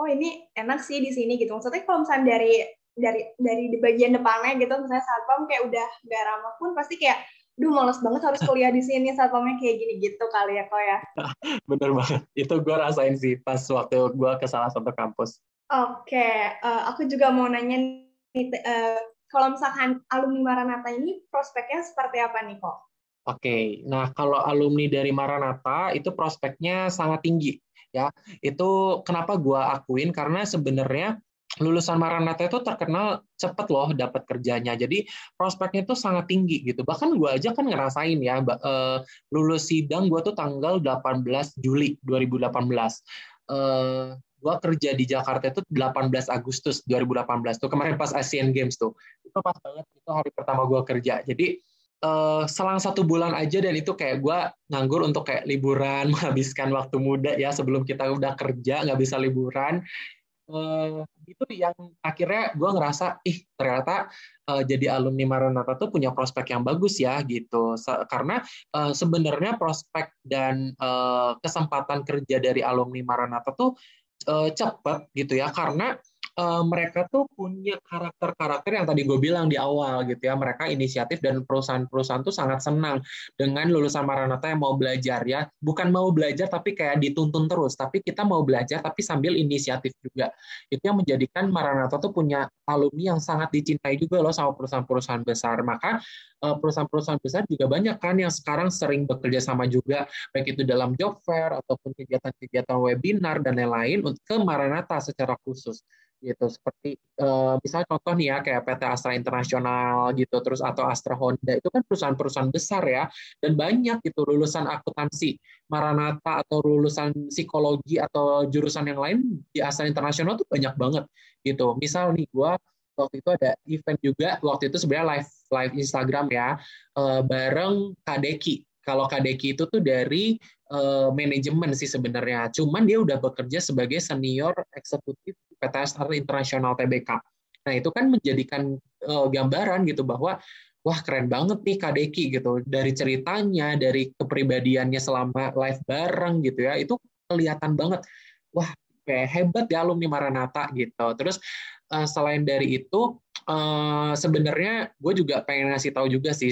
oh ini enak sih di sini gitu. Maksudnya kalau misalnya dari dari dari di bagian depannya gitu, misalnya satpam kayak udah gak ramah pun pasti kayak, duh males banget harus kuliah di sini satpamnya kayak gini gitu kali ya kok ya. Bener banget. Itu gue rasain sih pas waktu gue ke salah satu kampus. Oke, okay. uh, eh, aku juga mau nanya nih, uh, kalau misalkan alumni Maranatha ini prospeknya seperti apa nih kok? Oke, nah kalau alumni dari Maranatha itu prospeknya sangat tinggi ya. Itu kenapa gue akuin karena sebenarnya lulusan Maranatha itu terkenal cepet loh dapat kerjanya. Jadi prospeknya itu sangat tinggi gitu. Bahkan gue aja kan ngerasain ya uh, lulus sidang gue tuh tanggal 18 Juli 2018. Gue kerja di Jakarta itu 18 Agustus 2018 tuh kemarin pas Asian Games tuh. Itu pas banget itu hari pertama gue kerja. Jadi uh, selang satu bulan aja dan itu kayak gue nganggur untuk kayak liburan menghabiskan waktu muda ya sebelum kita udah kerja nggak bisa liburan. Uh, itu yang akhirnya gue ngerasa ih ternyata uh, jadi alumni Maranatha tuh punya prospek yang bagus ya gitu. Karena uh, sebenarnya prospek dan uh, kesempatan kerja dari alumni Maranatha tuh uh, cepat gitu ya. Karena uh, mereka tuh punya karakter-karakter yang tadi gue bilang di awal gitu ya. Mereka inisiatif dan perusahaan-perusahaan tuh sangat senang dengan lulusan Maranatha yang mau belajar ya. Bukan mau belajar tapi kayak dituntun terus. Tapi kita mau belajar tapi sambil inisiatif juga. Itu yang menjadikan Maranatha tuh punya alumni yang sangat dicintai juga loh sama perusahaan-perusahaan besar. Maka eh, perusahaan-perusahaan besar juga banyak kan yang sekarang sering bekerja sama juga. Baik itu dalam job fair ataupun kegiatan-kegiatan webinar dan lain-lain ke Maranatha secara khusus gitu. Seperti uh, misalnya contoh nih ya kayak PT Astra Internasional gitu terus atau Astra Honda itu kan perusahaan-perusahaan besar ya. Dan banyak gitu lulusan akuntansi Maranatha atau lulusan psikologi atau jurusan yang lain di Astra Internasional tuh banyak banget gitu. Misal nih gue waktu itu ada event juga waktu itu sebenarnya live live Instagram ya uh, bareng Kadeki kalau Kadeki itu tuh dari uh, manajemen sih sebenarnya. Cuman dia udah bekerja sebagai senior eksekutif PTSR Internasional TBK. Nah, itu kan menjadikan uh, gambaran gitu bahwa wah keren banget nih Kadeki gitu. Dari ceritanya, dari kepribadiannya selama live bareng gitu ya, itu kelihatan banget. Wah, kayak hebat ya alumni Maranatha gitu. Terus uh, selain dari itu uh, sebenarnya gue juga pengen ngasih tahu juga sih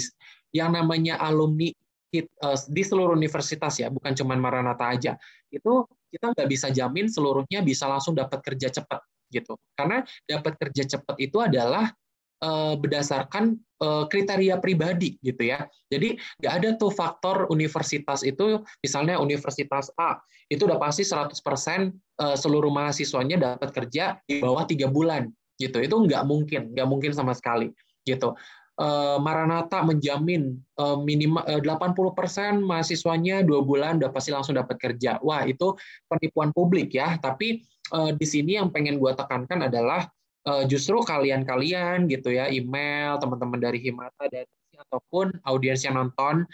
yang namanya alumni Eh, di seluruh universitas ya, bukan cuma Maranatha aja. Itu kita nggak bisa jamin seluruhnya bisa langsung dapat kerja cepat gitu. Karena dapat kerja cepat itu adalah uh, berdasarkan uh, kriteria pribadi gitu ya. Jadi nggak ada tuh faktor universitas itu, misalnya universitas A itu udah pasti 100% uh, seluruh mahasiswanya dapat kerja di bawah tiga bulan gitu. Itu nggak mungkin, nggak mungkin sama sekali gitu. Eh, Maranatha menjamin uh, minimal 80% mahasiswanya dua bulan udah pasti langsung dapat kerja. Wah itu penipuan publik ya. Tapi di sini yang pengen gue tekankan adalah justru kalian-kalian gitu ya, email teman-teman dari Himata dan ataupun audiens yang nonton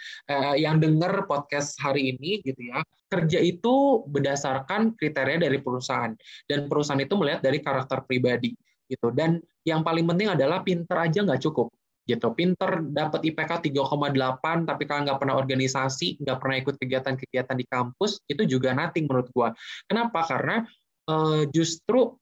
yang dengar podcast hari ini gitu ya kerja itu berdasarkan kriteria dari perusahaan dan perusahaan itu melihat dari karakter pribadi gitu dan yang paling penting adalah pinter aja nggak cukup gitu. Pinter dapat IPK 3,8 tapi kalau nggak pernah organisasi nggak pernah ikut kegiatan-kegiatan di kampus itu juga nothing menurut gua. Kenapa? Karena uh, justru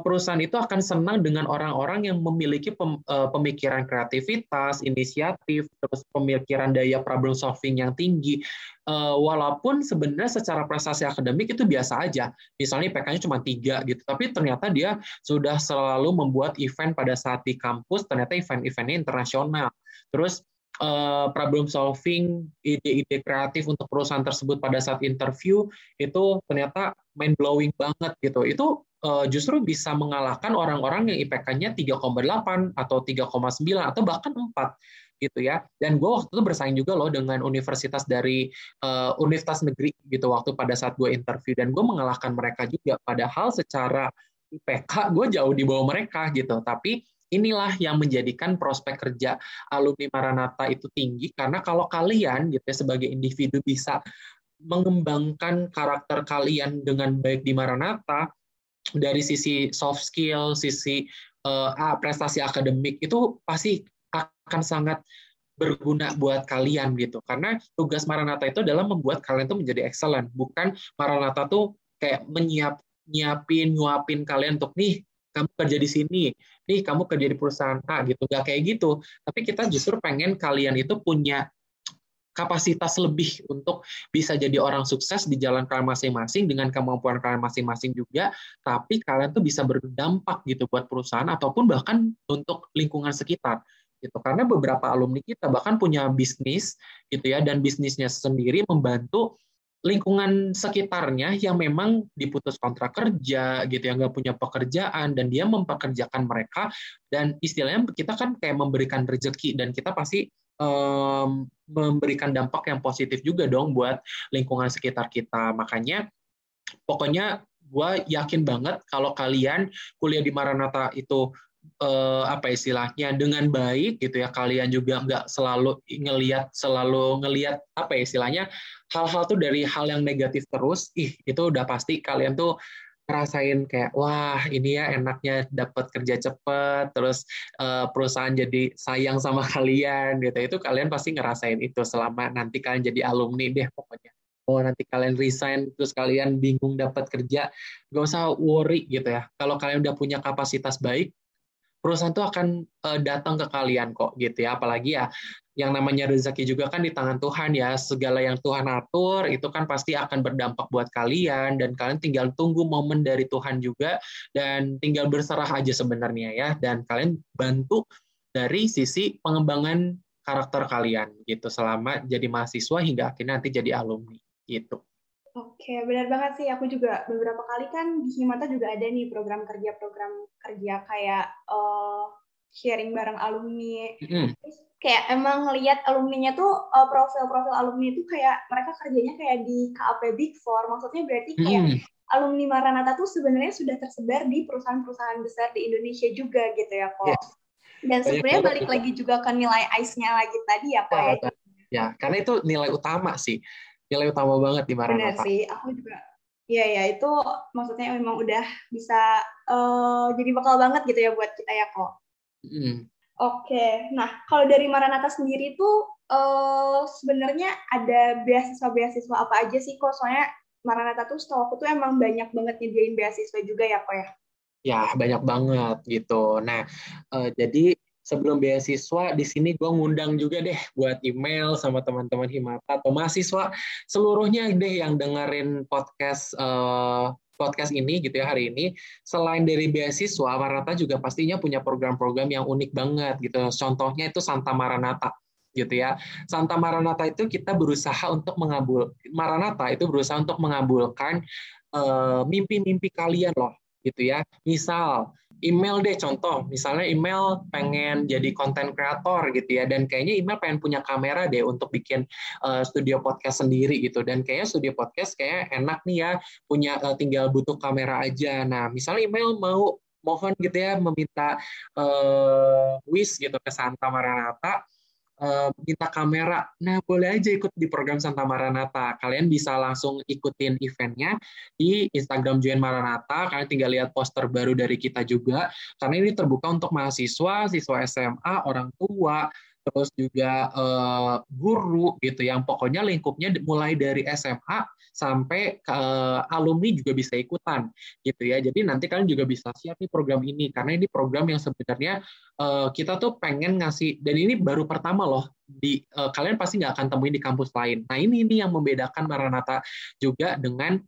perusahaan itu akan senang dengan orang-orang yang memiliki eh, pemikiran kreativitas, inisiatif, terus pemikiran daya problem solving yang tinggi. Eh, walaupun sebenarnya secara prestasi akademik itu biasa aja. Misalnya IPK-nya cuma tiga gitu, tapi ternyata dia sudah selalu membuat event pada saat di kampus, ternyata event-eventnya internasional. Terus problem solving, ide-ide kreatif untuk perusahaan tersebut pada saat interview itu ternyata mind blowing banget gitu. Itu uh, justru bisa mengalahkan orang-orang yang IPK-nya 3,8 atau 3,9 atau bahkan 4 gitu ya. Dan gue waktu itu bersaing juga loh dengan universitas dari uh, universitas negeri gitu waktu pada saat gue interview dan gue mengalahkan mereka juga. Padahal secara IPK gue jauh di bawah mereka gitu. Tapi inilah yang menjadikan prospek kerja alumni Maranatha itu tinggi karena kalau kalian gitu ya sebagai individu bisa mengembangkan karakter kalian dengan baik di Maranatha, dari sisi soft skill, sisi uh, prestasi akademik itu pasti akan sangat berguna buat kalian gitu. Karena tugas Maranatha itu adalah membuat kalian tuh menjadi excellent, bukan Maranatha tuh kayak menyiap nyiapin nyuapin kalian untuk nih kamu kerja di sini, nih kamu kerja di perusahaan A gitu, gak kayak gitu. Tapi kita justru pengen kalian itu punya kapasitas lebih untuk bisa jadi orang sukses di jalan kalian masing-masing dengan kemampuan kalian masing-masing juga, tapi kalian tuh bisa berdampak gitu buat perusahaan ataupun bahkan untuk lingkungan sekitar gitu. Karena beberapa alumni kita bahkan punya bisnis gitu ya dan bisnisnya sendiri membantu lingkungan sekitarnya yang memang diputus kontrak kerja gitu yang nggak punya pekerjaan dan dia mempekerjakan mereka dan istilahnya kita kan kayak memberikan rezeki dan kita pasti um, memberikan dampak yang positif juga dong buat lingkungan sekitar kita. Makanya pokoknya gue yakin banget kalau kalian kuliah di Maranatha itu eh, apa istilahnya dengan baik gitu ya kalian juga nggak selalu ngelihat selalu ngelihat apa ya istilahnya hal-hal tuh dari hal yang negatif terus ih itu udah pasti kalian tuh ngerasain kayak wah ini ya enaknya dapat kerja cepet terus uh, perusahaan jadi sayang sama kalian gitu. Itu kalian pasti ngerasain itu selama nanti kalian jadi alumni deh pokoknya. Oh nanti kalian resign terus kalian bingung dapat kerja gak usah worry gitu ya. Kalau kalian udah punya kapasitas baik perusahaan itu akan uh, datang ke kalian kok gitu ya. Apalagi ya yang namanya rezeki juga kan di tangan Tuhan ya. Segala yang Tuhan atur itu kan pasti akan berdampak buat kalian. Dan kalian tinggal tunggu momen dari Tuhan juga dan tinggal berserah aja sebenarnya ya. Dan kalian bantu dari sisi pengembangan karakter kalian gitu. Selama jadi mahasiswa hingga akhirnya nanti jadi alumni gitu. Oke, benar banget sih. Aku juga beberapa kali kan di Himata juga ada nih program kerja-program kerja kayak uh, sharing bareng alumni. Mm. Terus kayak emang ngelihat alumninya tuh uh, profil-profil alumni itu kayak mereka kerjanya kayak di KAP Big Four. Maksudnya berarti kayak mm. alumni Maranatha tuh sebenarnya sudah tersebar di perusahaan-perusahaan besar di Indonesia juga gitu ya kok. Yeah. Dan sebenarnya balik lagi juga ke nilai ICE-nya lagi tadi ya kok ya. Ya, karena itu nilai utama sih nilai utama banget di Maranatha. Benar sih, aku juga. Iya ya, itu maksudnya memang udah bisa uh, jadi bakal banget gitu ya buat kita ya kok. Mm. Oke, nah kalau dari Maranatha sendiri tuh uh, sebenarnya ada beasiswa-beasiswa apa aja sih kok? Soalnya Maranatha tuh setahu aku tuh emang banyak banget nyediain beasiswa juga ya kok ya? Ya, banyak banget gitu. Nah, uh, jadi sebelum beasiswa di sini gue ngundang juga deh buat email sama teman-teman Himata atau mahasiswa seluruhnya deh yang dengerin podcast uh, podcast ini gitu ya hari ini. Selain dari beasiswa Maranatha juga pastinya punya program-program yang unik banget gitu. Contohnya itu Santa Maranatha gitu ya. Santa Maranatha itu kita berusaha untuk mengabul Maranatha itu berusaha untuk mengabulkan eh, mimpi-mimpi uh, kalian loh gitu ya. Misal email deh contoh. Misalnya email pengen jadi konten kreator gitu ya dan kayaknya email pengen punya kamera deh untuk bikin uh, studio podcast sendiri gitu. Dan kayaknya studio podcast kayak enak nih ya punya uh, tinggal butuh kamera aja. Nah misalnya email mau mohon gitu ya meminta uh, wish gitu ke Santa Maranatha uh, minta kamera. Nah, boleh aja ikut di program Santa Maranatha. Kalian bisa langsung ikutin eventnya di Instagram Join Maranatha. Kalian tinggal lihat poster baru dari kita juga. Karena ini terbuka untuk mahasiswa, siswa SMA, orang tua, terus juga uh, guru gitu yang pokoknya lingkupnya mulai dari SMA sampai ke uh, alumni juga bisa ikutan gitu ya. Jadi nanti kalian juga bisa siap nih program ini karena ini program yang sebenarnya uh, kita tuh pengen ngasih dan ini baru pertama loh di uh, kalian pasti nggak akan temuin di kampus lain. Nah ini ini yang membedakan Maranatha juga dengan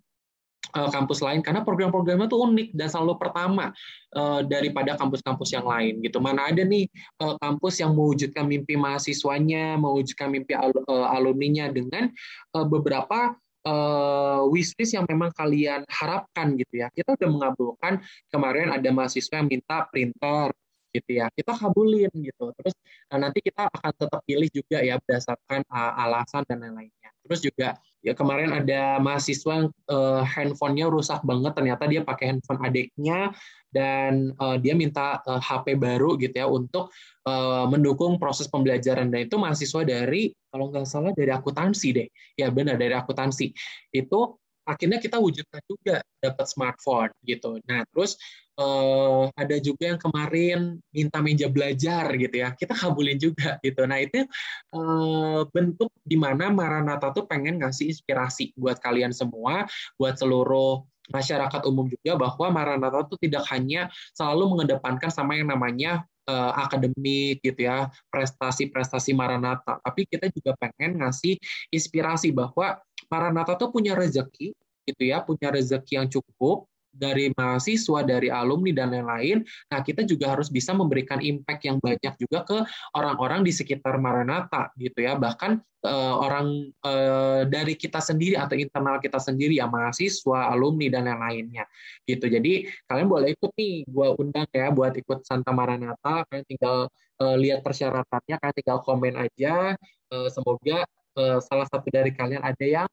kampus lain karena program-programnya tuh unik dan selalu pertama uh, daripada kampus-kampus yang lain gitu. Mana ada nih uh, kampus yang mewujudkan mimpi mahasiswanya, mewujudkan mimpi al uh, alumninya dengan beberapa uh, wishlist yang memang kalian harapkan gitu ya. Kita udah mengabulkan kemarin ada mahasiswa yang minta printer gitu ya. Kita kabulin gitu. Terus nanti kita akan tetap pilih juga ya berdasarkan uh, alasan dan lain-lainnya. Terus juga ya kemarin ada mahasiswa yang uh, handphonenya rusak banget. Ternyata dia pakai handphone adiknya dan uh, dia minta uh, HP baru gitu ya untuk uh, mendukung proses pembelajaran. Dan itu mahasiswa dari kalau nggak salah dari akuntansi deh. Ya benar dari akuntansi. Itu akhirnya kita wujudkan juga dapat smartphone gitu. Nah terus uh, ada juga yang kemarin minta meja belajar gitu ya. Kita kabulin juga gitu. Nah itu uh, bentuk di mana Maranatha tuh pengen ngasih inspirasi buat kalian semua buat seluruh masyarakat umum juga bahwa Maranatha itu tidak hanya selalu mengedepankan sama yang namanya uh, akademik gitu ya prestasi-prestasi Maranatha. Tapi kita juga pengen ngasih inspirasi bahwa Maranatha tuh punya rezeki gitu ya punya rezeki yang cukup dari mahasiswa, dari alumni dan lain-lain. Nah, kita juga harus bisa memberikan impact yang banyak juga ke orang-orang di sekitar Maranatha gitu ya. Bahkan uh, orang uh, dari kita sendiri atau internal kita sendiri ya mahasiswa, alumni dan lain-lainnya gitu. Jadi kalian boleh ikut nih, gua undang ya buat ikut Santa Maranatha. Kalian tinggal uh, lihat persyaratannya, kalian tinggal komen aja. Uh, semoga uh, salah satu dari kalian ada yang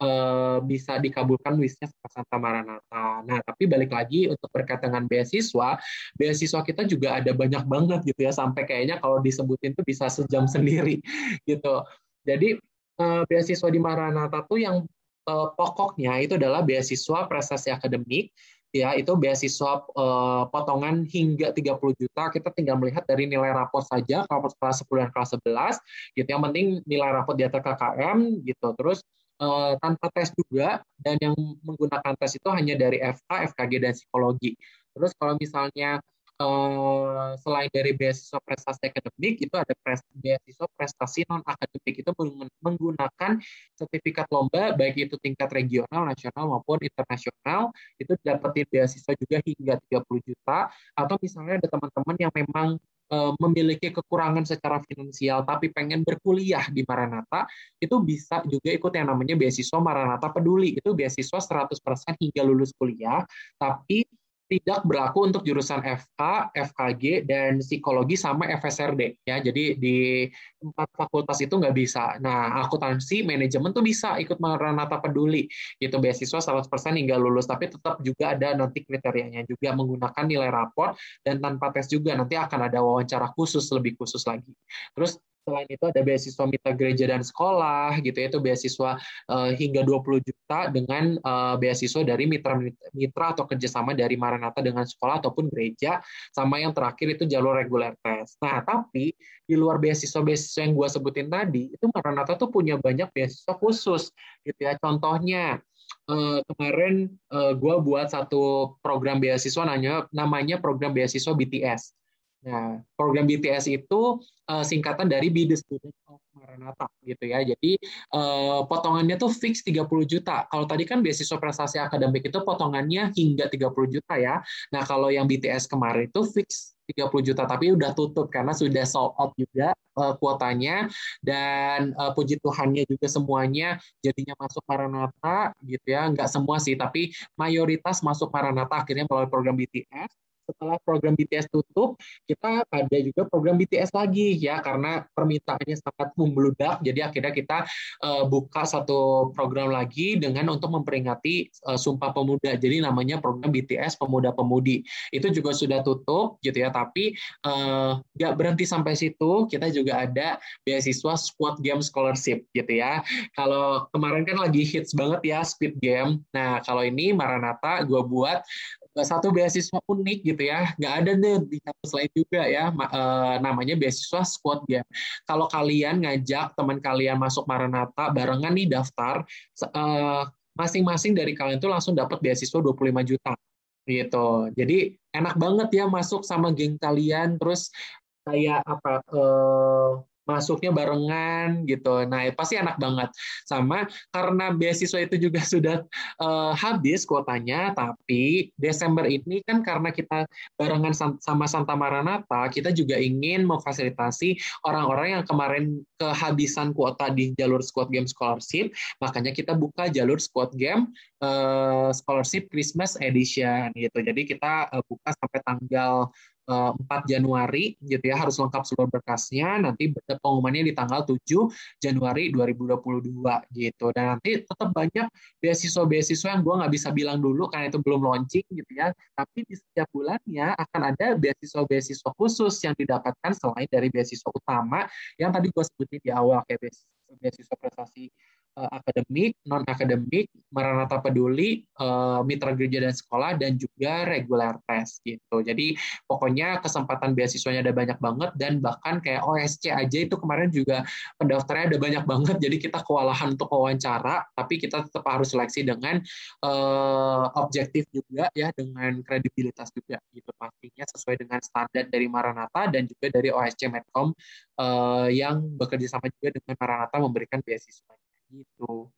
uh, bisa dikabulkan wishnya sama Santa Maranatha. Nah, tapi balik lagi untuk berkaitan dengan beasiswa, beasiswa kita juga ada banyak banget gitu ya, sampai kayaknya kalau disebutin tuh bisa sejam sendiri gitu. Jadi uh, beasiswa di Maranatha tuh yang uh, pokoknya itu adalah beasiswa prestasi akademik ya. Itu beasiswa uh, potongan hingga 30 juta. Kita tinggal melihat dari nilai rapor saja kalau kelas 10 dan kelas 11 gitu. Yang penting nilai rapor di atas KKM gitu. Terus uh, tanpa tes juga dan yang menggunakan tes itu hanya dari FK, FKG dan psikologi. Terus kalau misalnya uh, selain dari beasiswa prestasi akademik itu ada beasiswa prestasi non akademik itu menggunakan sertifikat lomba baik itu tingkat regional, nasional maupun internasional. Itu dapetin beasiswa juga hingga 30 juta. Atau misalnya ada teman-teman yang memang Eh, memiliki kekurangan secara finansial tapi pengen berkuliah di Maranatha, itu bisa juga ikut yang namanya beasiswa Maranatha Peduli. Itu beasiswa 100% hingga lulus kuliah, tapi tidak berlaku untuk jurusan FK, FKG, dan psikologi sama FSRD ya. Jadi di empat fakultas itu nggak bisa. Nah, akuntansi, manajemen tuh bisa ikut Maranatha Peduli. Itu beasiswa 100% hingga lulus, tapi tetap juga ada nanti kriterianya juga menggunakan nilai rapor dan tanpa tes juga nanti akan ada wawancara khusus lebih khusus lagi. Terus Selain itu ada beasiswa mitra gereja dan sekolah gitu ya, itu beasiswa uh, hingga 20 juta dengan uh, beasiswa dari mitra mitra atau kerjasama dari Maranatha dengan sekolah ataupun gereja sama yang terakhir itu jalur reguler tes. Nah, tapi di luar beasiswa-beasiswa yang gue sebutin tadi, itu Maranatha tuh punya banyak beasiswa khusus gitu ya. Contohnya uh, kemarin uh, gue buat satu program beasiswa namanya namanya program beasiswa BTS. Nah, program BTS itu uh, singkatan dari Be the Student of Maranatha gitu ya. Jadi uh, potongannya tuh fix 30 juta. Kalau tadi kan beasiswa prestasi akademik itu potongannya hingga 30 juta ya. Nah, kalau yang BTS kemarin itu fix 30 juta tapi udah tutup karena sudah sold out juga uh, kuotanya dan uh, puji Tuhannya juga semuanya jadinya masuk Maranatha gitu ya nggak semua sih tapi mayoritas masuk Maranatha akhirnya melalui program BTS setelah program BTS tutup, kita ada juga program BTS lagi ya karena permintaannya sangat membludak. Jadi akhirnya kita uh, buka satu program lagi dengan untuk memperingati uh, Sumpah Pemuda. Jadi namanya program BTS Pemuda Pemudi. Itu juga sudah tutup gitu ya, tapi uh, nggak berhenti sampai situ. Kita juga ada beasiswa Squad Game Scholarship gitu ya. Kalau kemarin kan lagi hits banget ya Speed Game. Nah kalau ini Maranatha gue buat satu beasiswa unik gitu ya. Nggak ada nih di kampus lain juga ya e, namanya beasiswa squad game. Kalau kalian ngajak teman kalian masuk Maranatha barengan nih daftar e, masing-masing dari kalian tuh langsung dapat beasiswa 25 juta gitu. Jadi enak banget ya masuk sama geng kalian. Terus kayak apa eh, masuknya barengan gitu. Nah, pasti enak banget. Sama karena beasiswa itu juga sudah uh, habis kuotanya, tapi Desember ini kan karena kita barengan sama Santa Maranatha, kita juga ingin memfasilitasi orang-orang yang kemarin kehabisan kuota di jalur Squad Game Scholarship, makanya kita buka jalur Squad Game uh, Scholarship Christmas Edition gitu. Jadi kita uh, buka sampai tanggal 4 eh, Januari gitu ya harus lengkap seluruh berkasnya. Nanti pengumumannya di tanggal 7 Januari 2022 gitu. Dan nanti tetap banyak beasiswa-beasiswa yang gue nggak bisa bilang dulu karena itu belum launching gitu ya. Tapi di setiap bulannya akan ada beasiswa-beasiswa khusus yang didapatkan selain dari beasiswa utama yang tadi gue sebutin di awal kayak beasiswa, beasiswa prestasi uh, akademik, non akademik, Maranatha Peduli, uh, mitra gereja dan sekolah dan juga regular tes gitu. Jadi pokoknya kesempatan beasiswanya ada banyak banget dan bahkan kayak OSC aja itu kemarin juga pendaftarnya ada banyak banget. Jadi kita kewalahan untuk wawancara, tapi kita tetap harus seleksi dengan uh, objektif juga ya dengan kredibilitas juga gitu pastinya sesuai dengan standar dari Maranatha dan juga dari OSC Medcom uh, yang bekerja sama juga dengan Maranatha memberikan beasiswa gitu.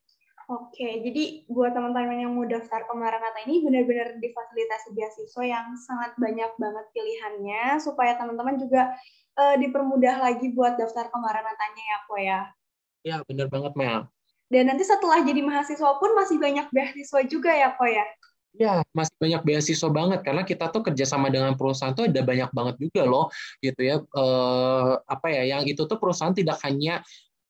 Oke, jadi buat teman-teman yang mau daftar ke Maranatha ini benar-benar difasilitasi beasiswa yang sangat banyak banget pilihannya supaya teman-teman juga uh, dipermudah lagi buat daftar ke Maranatanya ya, Ko ya. Ya, benar banget, Mel. Dan nanti setelah jadi mahasiswa pun masih banyak beasiswa juga ya, Ko ya. Ya, masih banyak beasiswa banget karena kita tuh kerjasama dengan perusahaan tuh ada banyak banget juga loh, gitu ya. Uh, apa ya? Yang itu tuh perusahaan tidak hanya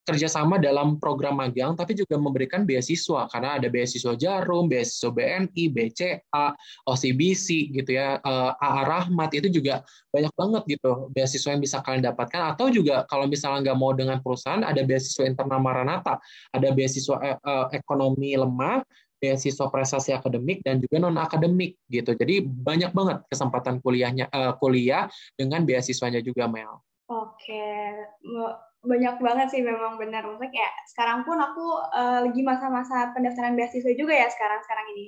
kerjasama dalam program magang, tapi juga memberikan beasiswa. Karena ada beasiswa Jarum, beasiswa BNI, BCA, OCBC gitu ya, AA eh, Rahmat itu juga banyak banget gitu beasiswa yang bisa kalian dapatkan. Atau juga kalau misalnya nggak mau dengan perusahaan ada beasiswa internal Maranatha, ada beasiswa eh, eh, ekonomi lemah, beasiswa prestasi akademik dan juga non akademik gitu. Jadi banyak banget kesempatan kuliahnya kuliah dengan beasiswanya juga Mel. Oke, banyak banget sih memang benar. Maksudnya kayak sekarang pun aku uh, lagi masa-masa pendaftaran beasiswa juga ya sekarang-sekarang ini.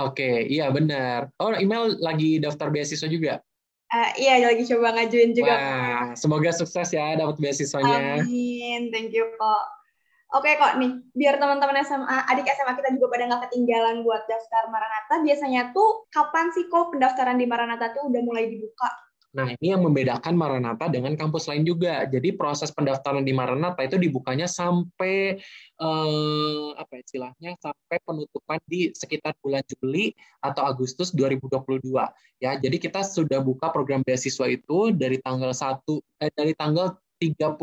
Oke, iya benar. Oh, email lagi daftar beasiswa juga? Uh, iya, lagi coba ngajuin juga. Wah, semoga sukses ya dapat beasiswanya. Amin, thank you kok. Oke kok nih, biar teman-teman SMA, adik SMA kita juga pada nggak ketinggalan buat daftar Maranatha, biasanya tuh kapan sih kok pendaftaran di Maranatha tuh udah mulai dibuka? Nah, ini yang membedakan Maranatha dengan kampus lain juga. Jadi proses pendaftaran di Maranatha itu dibukanya sampai eh, apa ya istilahnya sampai penutupan di sekitar bulan Juli atau Agustus 2022. Ya, jadi kita sudah buka program beasiswa itu dari tanggal 1 eh, dari tanggal 31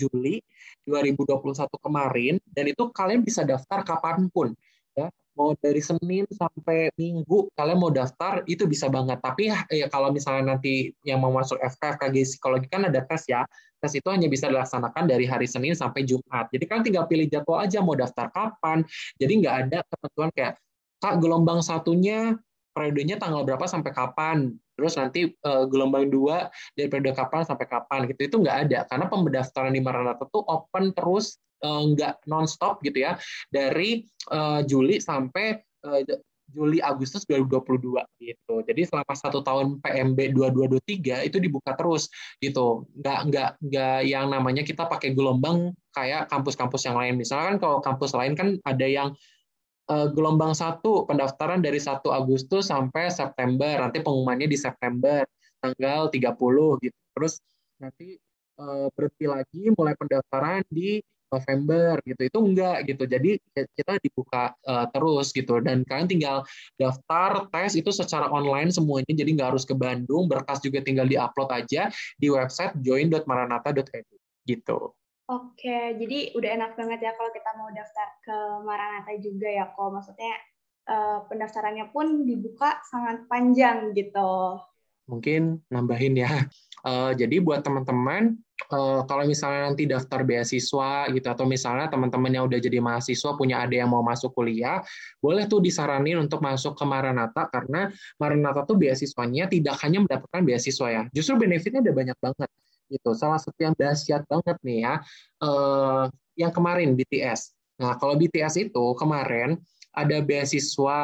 Juli 2021 kemarin dan itu kalian bisa daftar kapan pun mau dari Senin sampai Minggu kalian mau daftar itu bisa banget. Tapi ya kalau misalnya nanti yang mau masuk FK psikologi kan ada tes ya tes itu hanya bisa dilaksanakan dari hari Senin sampai Jumat. Jadi kan tinggal pilih jadwal aja mau daftar kapan. Jadi nggak ada ketentuan kayak kak gelombang satunya periodenya tanggal berapa sampai kapan terus nanti uh, gelombang dua dari periode kapan sampai kapan gitu itu nggak ada karena pemberdaftaran di Maranatha itu open terus uh, nggak nonstop gitu ya dari uh, Juli sampai uh, Juli Agustus 2022 gitu. Jadi selama satu tahun PMB 2223 itu dibuka terus gitu. Nggak nggak nggak yang namanya kita pakai gelombang kayak kampus-kampus yang lain. Misalkan kalau kampus lain kan ada yang uh, gelombang satu pendaftaran dari 1 Agustus sampai September. Nanti pengumumannya di September tanggal 30 gitu. Terus nanti uh, berhenti lagi mulai pendaftaran di November gitu. Itu enggak gitu. Jadi kita dibuka uh, terus gitu. Dan kalian tinggal daftar tes itu secara online semuanya. Jadi nggak harus ke Bandung berkas juga tinggal diupload aja di website join.maranatha.edu gitu. Oke, jadi udah enak banget ya kalau kita mau daftar ke Maranatha juga ya kok. Maksudnya uh, pendaftarannya pun dibuka sangat panjang gitu. Mungkin nambahin ya. Uh, jadi buat teman-teman, uh, kalau misalnya nanti daftar beasiswa gitu, atau misalnya teman-teman yang udah jadi mahasiswa punya ada yang mau masuk kuliah, boleh tuh disaranin untuk masuk ke Maranatha karena Maranatha tuh beasiswanya tidak hanya mendapatkan beasiswa ya, justru benefitnya ada banyak banget gitu. Salah satu yang dahsyat banget nih ya, eh, yang kemarin BTS. Nah, kalau BTS itu kemarin ada beasiswa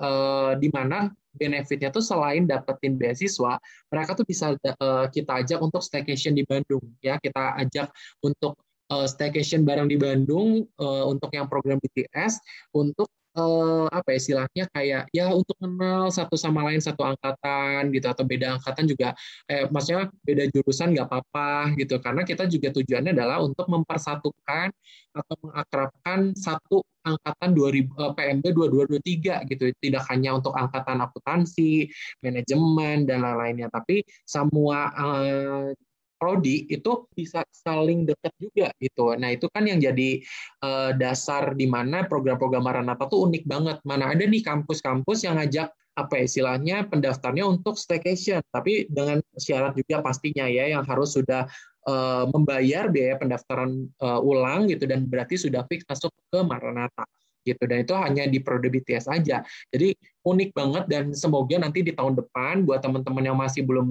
eh, di mana benefitnya tuh selain dapetin beasiswa, mereka tuh bisa eh, kita ajak untuk staycation di Bandung ya, kita ajak untuk eh, staycation bareng di Bandung eh, untuk yang program BTS untuk uh, apa ya istilahnya kayak ya untuk kenal satu sama lain satu angkatan gitu atau beda angkatan juga eh, maksudnya beda jurusan nggak apa-apa gitu. Karena kita juga tujuannya adalah untuk mempersatukan atau mengakrabkan satu angkatan 2000 uh, PMB 2223 gitu. Tidak hanya untuk angkatan akuntansi manajemen dan lain-lainnya. Tapi semua uh, prodi itu bisa saling dekat juga gitu. Nah itu kan yang jadi uh, dasar di mana program-program Maranatha tuh unik banget. Mana ada nih kampus-kampus yang ngajak apa ya, istilahnya pendaftarnya untuk staycation, tapi dengan syarat juga pastinya ya yang harus sudah uh, membayar biaya pendaftaran uh, ulang gitu dan berarti sudah fix masuk ke Maranatha gitu dan itu hanya di Prode BTS aja. Jadi unik banget dan semoga nanti di tahun depan buat teman-teman yang masih belum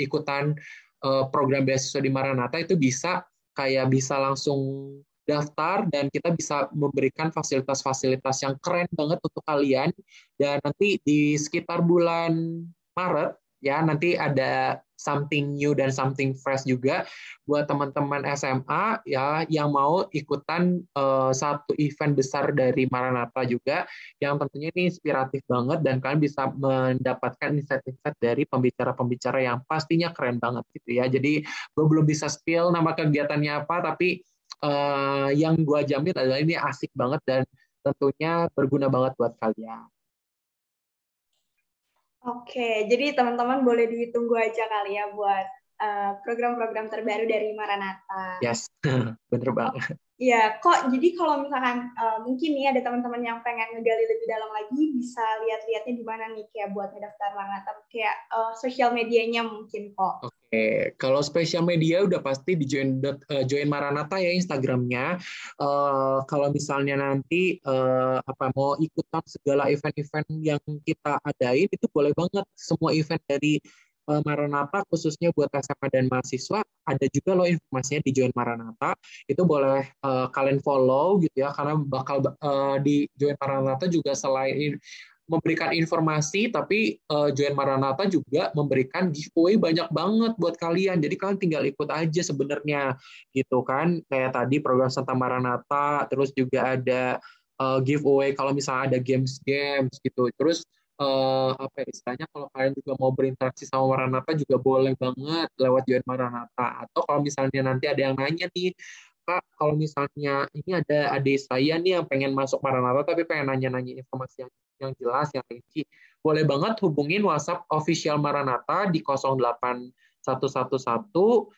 ikutan program beasiswa di Maranatha itu bisa kayak bisa langsung daftar dan kita bisa memberikan fasilitas-fasilitas yang keren banget untuk kalian. Dan nanti di sekitar bulan Maret ya nanti ada something new dan something fresh juga buat teman-teman SMA ya yang mau ikutan uh, satu event besar dari Maranatha juga yang tentunya ini inspiratif banget dan kalian bisa mendapatkan insight-insight dari pembicara-pembicara yang pastinya keren banget gitu ya. Jadi gue belum bisa spill nama kegiatannya apa tapi uh, yang gue jamin adalah ini asik banget dan tentunya berguna banget buat kalian. Oke, jadi teman-teman boleh ditunggu aja kali ya buat eh, program-program uh, terbaru dari Maranatha. Yes, bener banget. Iya, kok jadi kalau misalkan uh, mungkin nih ada teman-teman yang pengen ngegali lebih dalam lagi, bisa lihat-lihatnya di mana nih kayak buat ngedaftar Maranatha, kayak uh, sosial medianya mungkin kok. Oke, okay. kalau sosial media udah pasti di join uh, join Maranatha ya Instagramnya. Uh, kalau misalnya nanti uh, apa mau ikutan segala event-event yang kita adain itu boleh banget semua event dari Maranatha khususnya buat SMA dan mahasiswa ada juga loh informasinya di Join Maranatha. Itu boleh uh, kalian follow gitu ya karena bakal uh, di Join Maranatha juga selain memberikan informasi tapi uh, Join Maranatha juga memberikan giveaway banyak banget buat kalian. Jadi kalian tinggal ikut aja sebenarnya gitu kan. Kayak tadi program Santa Maranatha terus juga ada uh, giveaway kalau misalnya ada games games gitu. Terus uh, apa ya, istilahnya kalau kalian juga mau berinteraksi sama Maranatha juga boleh banget lewat Join Maranatha atau kalau misalnya nanti ada yang nanya nih Kak, kalau misalnya ini ada adik saya nih yang pengen masuk Maranatha tapi pengen nanya-nanya informasi yang yang jelas, yang rinci, boleh banget hubungin WhatsApp official Maranatha di 08111 200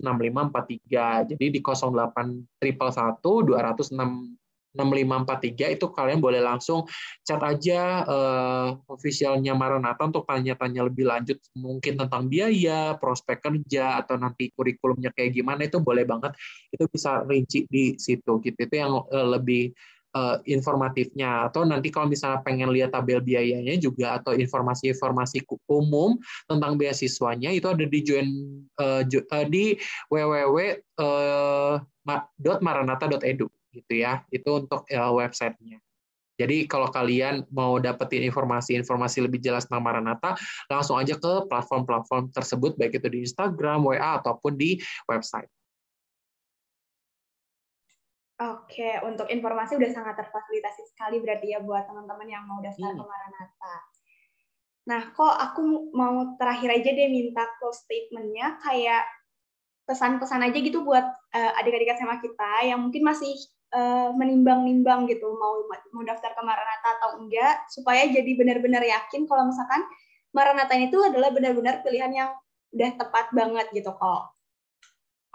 6543. Jadi di 08 111 206 6543 itu kalian boleh langsung chat aja uh, officialnya Maranatha untuk tanya-tanya lebih lanjut mungkin tentang biaya, prospek kerja atau nanti kurikulumnya kayak gimana itu boleh banget. Itu bisa rinci di situ gitu. Itu yang uh, lebih uh, informatifnya. Atau nanti kalau misalnya pengen lihat tabel biayanya juga atau informasi-informasi umum tentang beasiswanya itu ada di join uh, di www.maranata.edu gitu ya. Itu untuk uh, websitenya. Jadi kalau kalian mau dapetin informasi-informasi lebih jelas tentang Maranatha, langsung aja ke platform-platform tersebut, baik itu di Instagram, WA, ataupun di website. Oke, untuk informasi udah sangat terfasilitasi sekali berarti ya buat teman-teman yang mau daftar hmm. ke Maranatha. Nah, kok aku mau terakhir aja deh minta close statement-nya kayak pesan-pesan aja gitu buat uh, adik-adik SMA kita yang mungkin masih uh, menimbang-nimbang gitu mau mau daftar ke Maranatha atau enggak supaya jadi benar-benar yakin kalau misalkan Maranatha itu adalah benar-benar pilihan yang udah tepat banget gitu kok.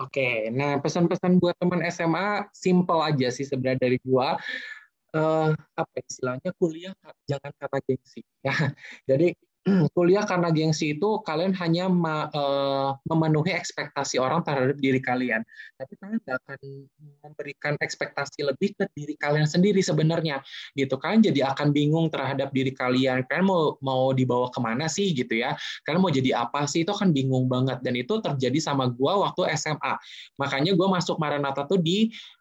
Oke, nah pesan-pesan buat teman SMA simple aja sih sebenarnya dari gua. Uh, apa istilahnya kuliah jangan karena gengsi ya. Jadi kuliah karena gengsi itu kalian hanya uh, memenuhi ekspektasi orang terhadap diri kalian, tapi kalian tidak akan memberikan ekspektasi lebih ke diri kalian sendiri sebenarnya, gitu kan? Jadi akan bingung terhadap diri kalian. Kalian mau mau dibawa ke mana sih, gitu ya? Kalian mau jadi apa sih? Itu kan bingung banget dan itu terjadi sama gua waktu SMA. Makanya gua masuk Maranatha tuh di Eh,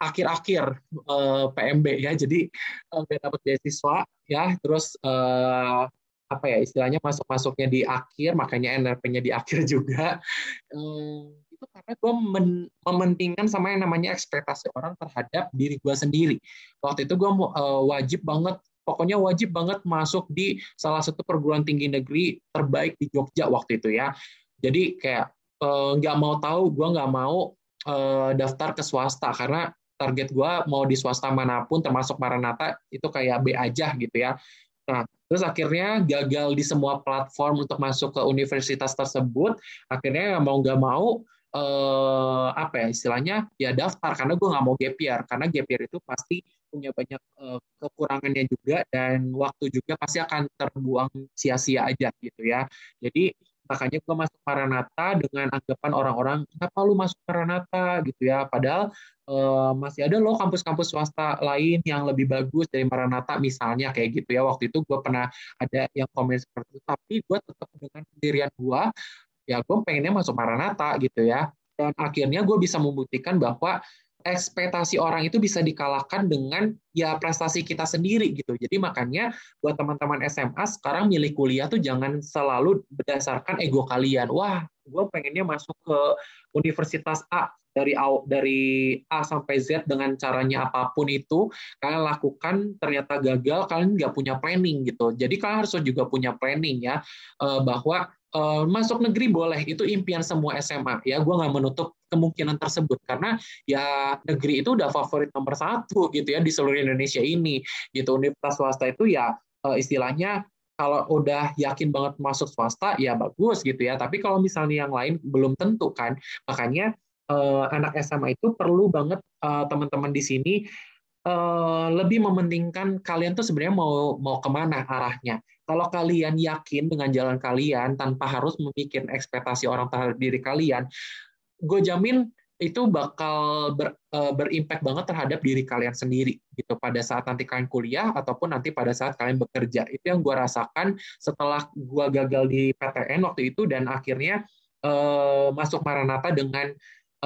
akhir-akhir uh, uh, PMB ya. Jadi uh, dapat beasiswa ya. Terus uh, apa ya istilahnya masuk masuknya di akhir makanya NRP-nya di akhir juga. Uh, itu karena gue mementingkan sama yang namanya ekspektasi orang terhadap diri gue sendiri. Waktu itu gue uh, wajib banget pokoknya wajib banget masuk di salah satu perguruan tinggi negeri terbaik di Jogja waktu itu ya. Jadi kayak nggak uh, mau tahu gue nggak mau uh, daftar ke swasta karena target gue mau di swasta mana pun termasuk Maranatha itu kayak B aja gitu ya. Nah, terus akhirnya gagal di semua platform untuk masuk ke universitas tersebut. Akhirnya mau nggak mau uh, apa ya istilahnya ya daftar karena gue nggak mau gap karena gap itu pasti punya banyak uh, kekurangannya juga dan waktu juga pasti akan terbuang sia-sia aja gitu ya jadi makanya gue masuk Maranatha dengan anggapan orang-orang kenapa lu masuk Maranatha? Gitu ya. Padahal uh, masih ada loh kampus-kampus swasta lain yang lebih bagus dari Maranatha misalnya kayak gitu ya. Waktu itu gue pernah ada yang komen seperti itu. Tapi gue tetap dengan pendirian gue ya gue pengennya masuk Maranatha gitu ya. Dan akhirnya gue bisa membuktikan bahwa ekspektasi orang itu bisa dikalahkan dengan ya prestasi kita sendiri gitu. Jadi makanya buat teman-teman SMA sekarang milih kuliah tuh jangan selalu berdasarkan ego kalian. Wah, gue pengennya masuk ke universitas A dari A, dari A sampai Z dengan caranya apa pun itu kalian lakukan ternyata gagal kalian nggak punya planning gitu. Jadi kalian harus juga punya planning ya eh, bahwa uh, masuk negeri boleh. Itu impian semua SMA ya gue nggak menutup kemungkinan tersebut. Karena ya negeri itu udah favorit nomor satu gitu ya di seluruh Indonesia ini. Gitu universitas swasta itu ya uh, istilahnya kalau udah yakin banget masuk swasta ya bagus gitu ya. Tapi kalau misalnya yang lain belum tentu kan. Makanya uh, anak SMA itu perlu banget teman-teman di sini lebih mementingkan kalian tuh sebenarnya mau mau ke mana arahnya. Kalau kalian yakin dengan jalan kalian tanpa harus memikirkan ekspektasi orang terhadap diri kalian, gue jamin itu bakal ber, uh, berimpact banget terhadap diri kalian sendiri gitu pada saat nanti kalian kuliah ataupun nanti pada saat kalian bekerja. Itu yang gue rasakan setelah gue gagal di PTN waktu itu dan akhirnya uh, masuk Maranatha dengan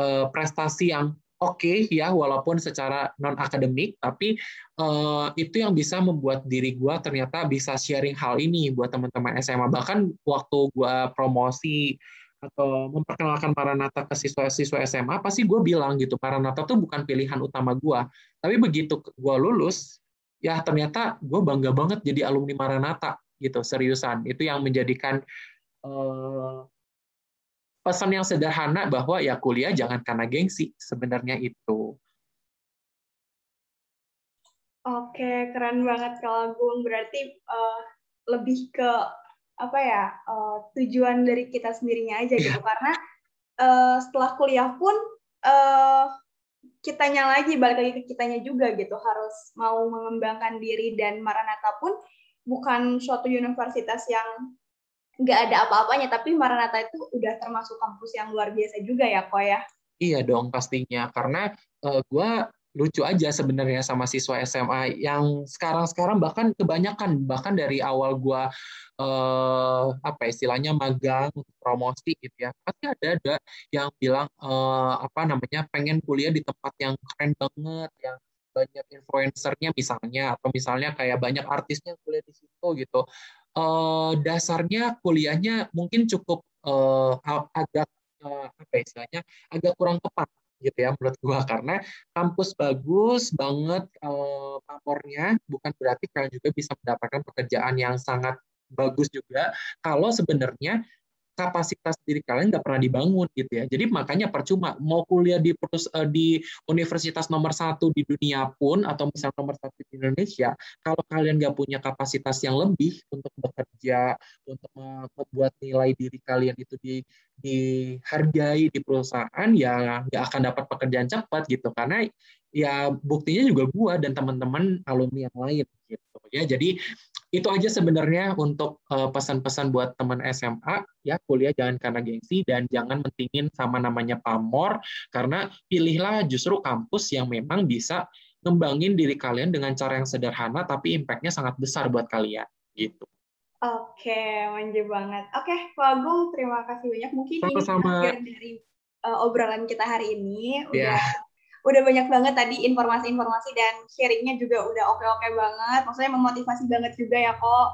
uh, prestasi yang oke okay, ya walaupun secara non akademik tapi uh, itu yang bisa membuat diri gue ternyata bisa sharing hal ini buat teman-teman SMA bahkan waktu gue promosi atau memperkenalkan Maranatha ke siswa-siswa SMA pasti gue bilang gitu Maranatha tuh bukan pilihan utama gue tapi begitu gue lulus ya ternyata gue bangga banget jadi alumni Maranatha gitu seriusan. Itu yang menjadikan uh, pesan yang sederhana bahwa ya kuliah jangan karena gengsi sebenarnya itu. Oke, keren banget kalau Gung. Berarti uh, lebih ke apa ya uh, tujuan dari kita sendirinya aja gitu. Karena uh, setelah kuliah pun uh, kitanya lagi balik lagi ke kitanya juga gitu. Harus mau mengembangkan diri dan Maranatha pun bukan suatu universitas yang nggak ada apa-apanya tapi Maranatha itu udah termasuk kampus yang luar biasa juga ya kok ya? Iya dong pastinya. Karena uh, eh, gue lucu aja sebenarnya sama siswa SMA yang sekarang-sekarang bahkan kebanyakan bahkan dari awal gue uh, apa istilahnya magang promosi gitu ya pasti ada ada yang bilang uh, apa namanya pengen kuliah di tempat yang keren banget yang banyak influencernya misalnya atau misalnya kayak banyak artisnya kuliah di situ gitu uh, dasarnya kuliahnya mungkin cukup uh, agak uh, apa ya istilahnya agak kurang tepat gitu ya menurut gua. Karena kampus bagus banget uh, pamornya bukan berarti kalian juga bisa mendapatkan pekerjaan yang sangat bagus juga. Kalau sebenarnya kapasitas diri kalian nggak pernah dibangun gitu ya. Jadi makanya percuma mau kuliah di eh, di universitas nomor satu di dunia pun atau misalnya nomor satu di Indonesia, kalau kalian nggak punya kapasitas yang lebih untuk bekerja, untuk membuat nilai diri kalian itu di dihargai di perusahaan, ya nggak akan dapat pekerjaan cepat gitu. Karena ya buktinya juga gua dan teman-teman alumni yang lain gitu ya. Jadi itu aja sebenarnya untuk uh, pesan-pesan buat teman SMA ya kuliah jangan karena gengsi dan jangan mentingin sama namanya pamor karena pilihlah justru kampus yang memang bisa ngembangin diri kalian dengan cara yang sederhana tapi impactnya sangat besar buat kalian gitu. Oke, manja banget. Oke, Pak Agung, terima kasih banyak. Mungkin Sama-sama. ini akhir dari uh, obrolan kita hari ini. Yeah udah banyak banget tadi informasi-informasi dan sharingnya juga udah oke-oke banget. Maksudnya memotivasi banget juga ya kok.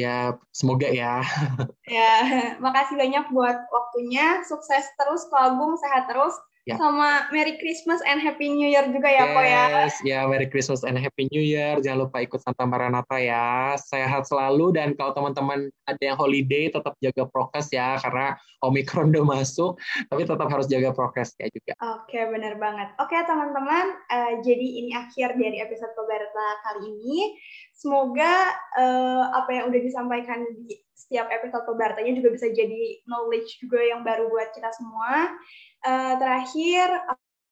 Ya, semoga ya. ya, makasih banyak buat waktunya. Sukses terus, Ko Agung, sehat terus. Ya. Sama Merry Christmas and Happy New Year juga ya, yes, Ko ya. ya Merry Christmas and Happy New Year. Jangan lupa ikut Santa Maranatha ya. Sehat selalu dan kalau teman-teman ada yang holiday tetap jaga prokes ya karena Omikron udah masuk, tapi tetap harus jaga prokes ya juga. Oke, benar banget. Oke, teman-teman, uh, jadi ini akhir dari episode Koberta kali ini. Semoga uh, apa yang udah disampaikan di setiap episode pebartanya juga bisa jadi knowledge juga yang baru buat kita semua. Uh, terakhir,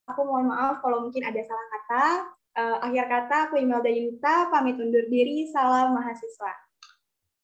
aku mohon maaf kalau mungkin ada salah kata. Uh, akhir kata, aku Imelda Yunita, pamit undur diri, salam mahasiswa.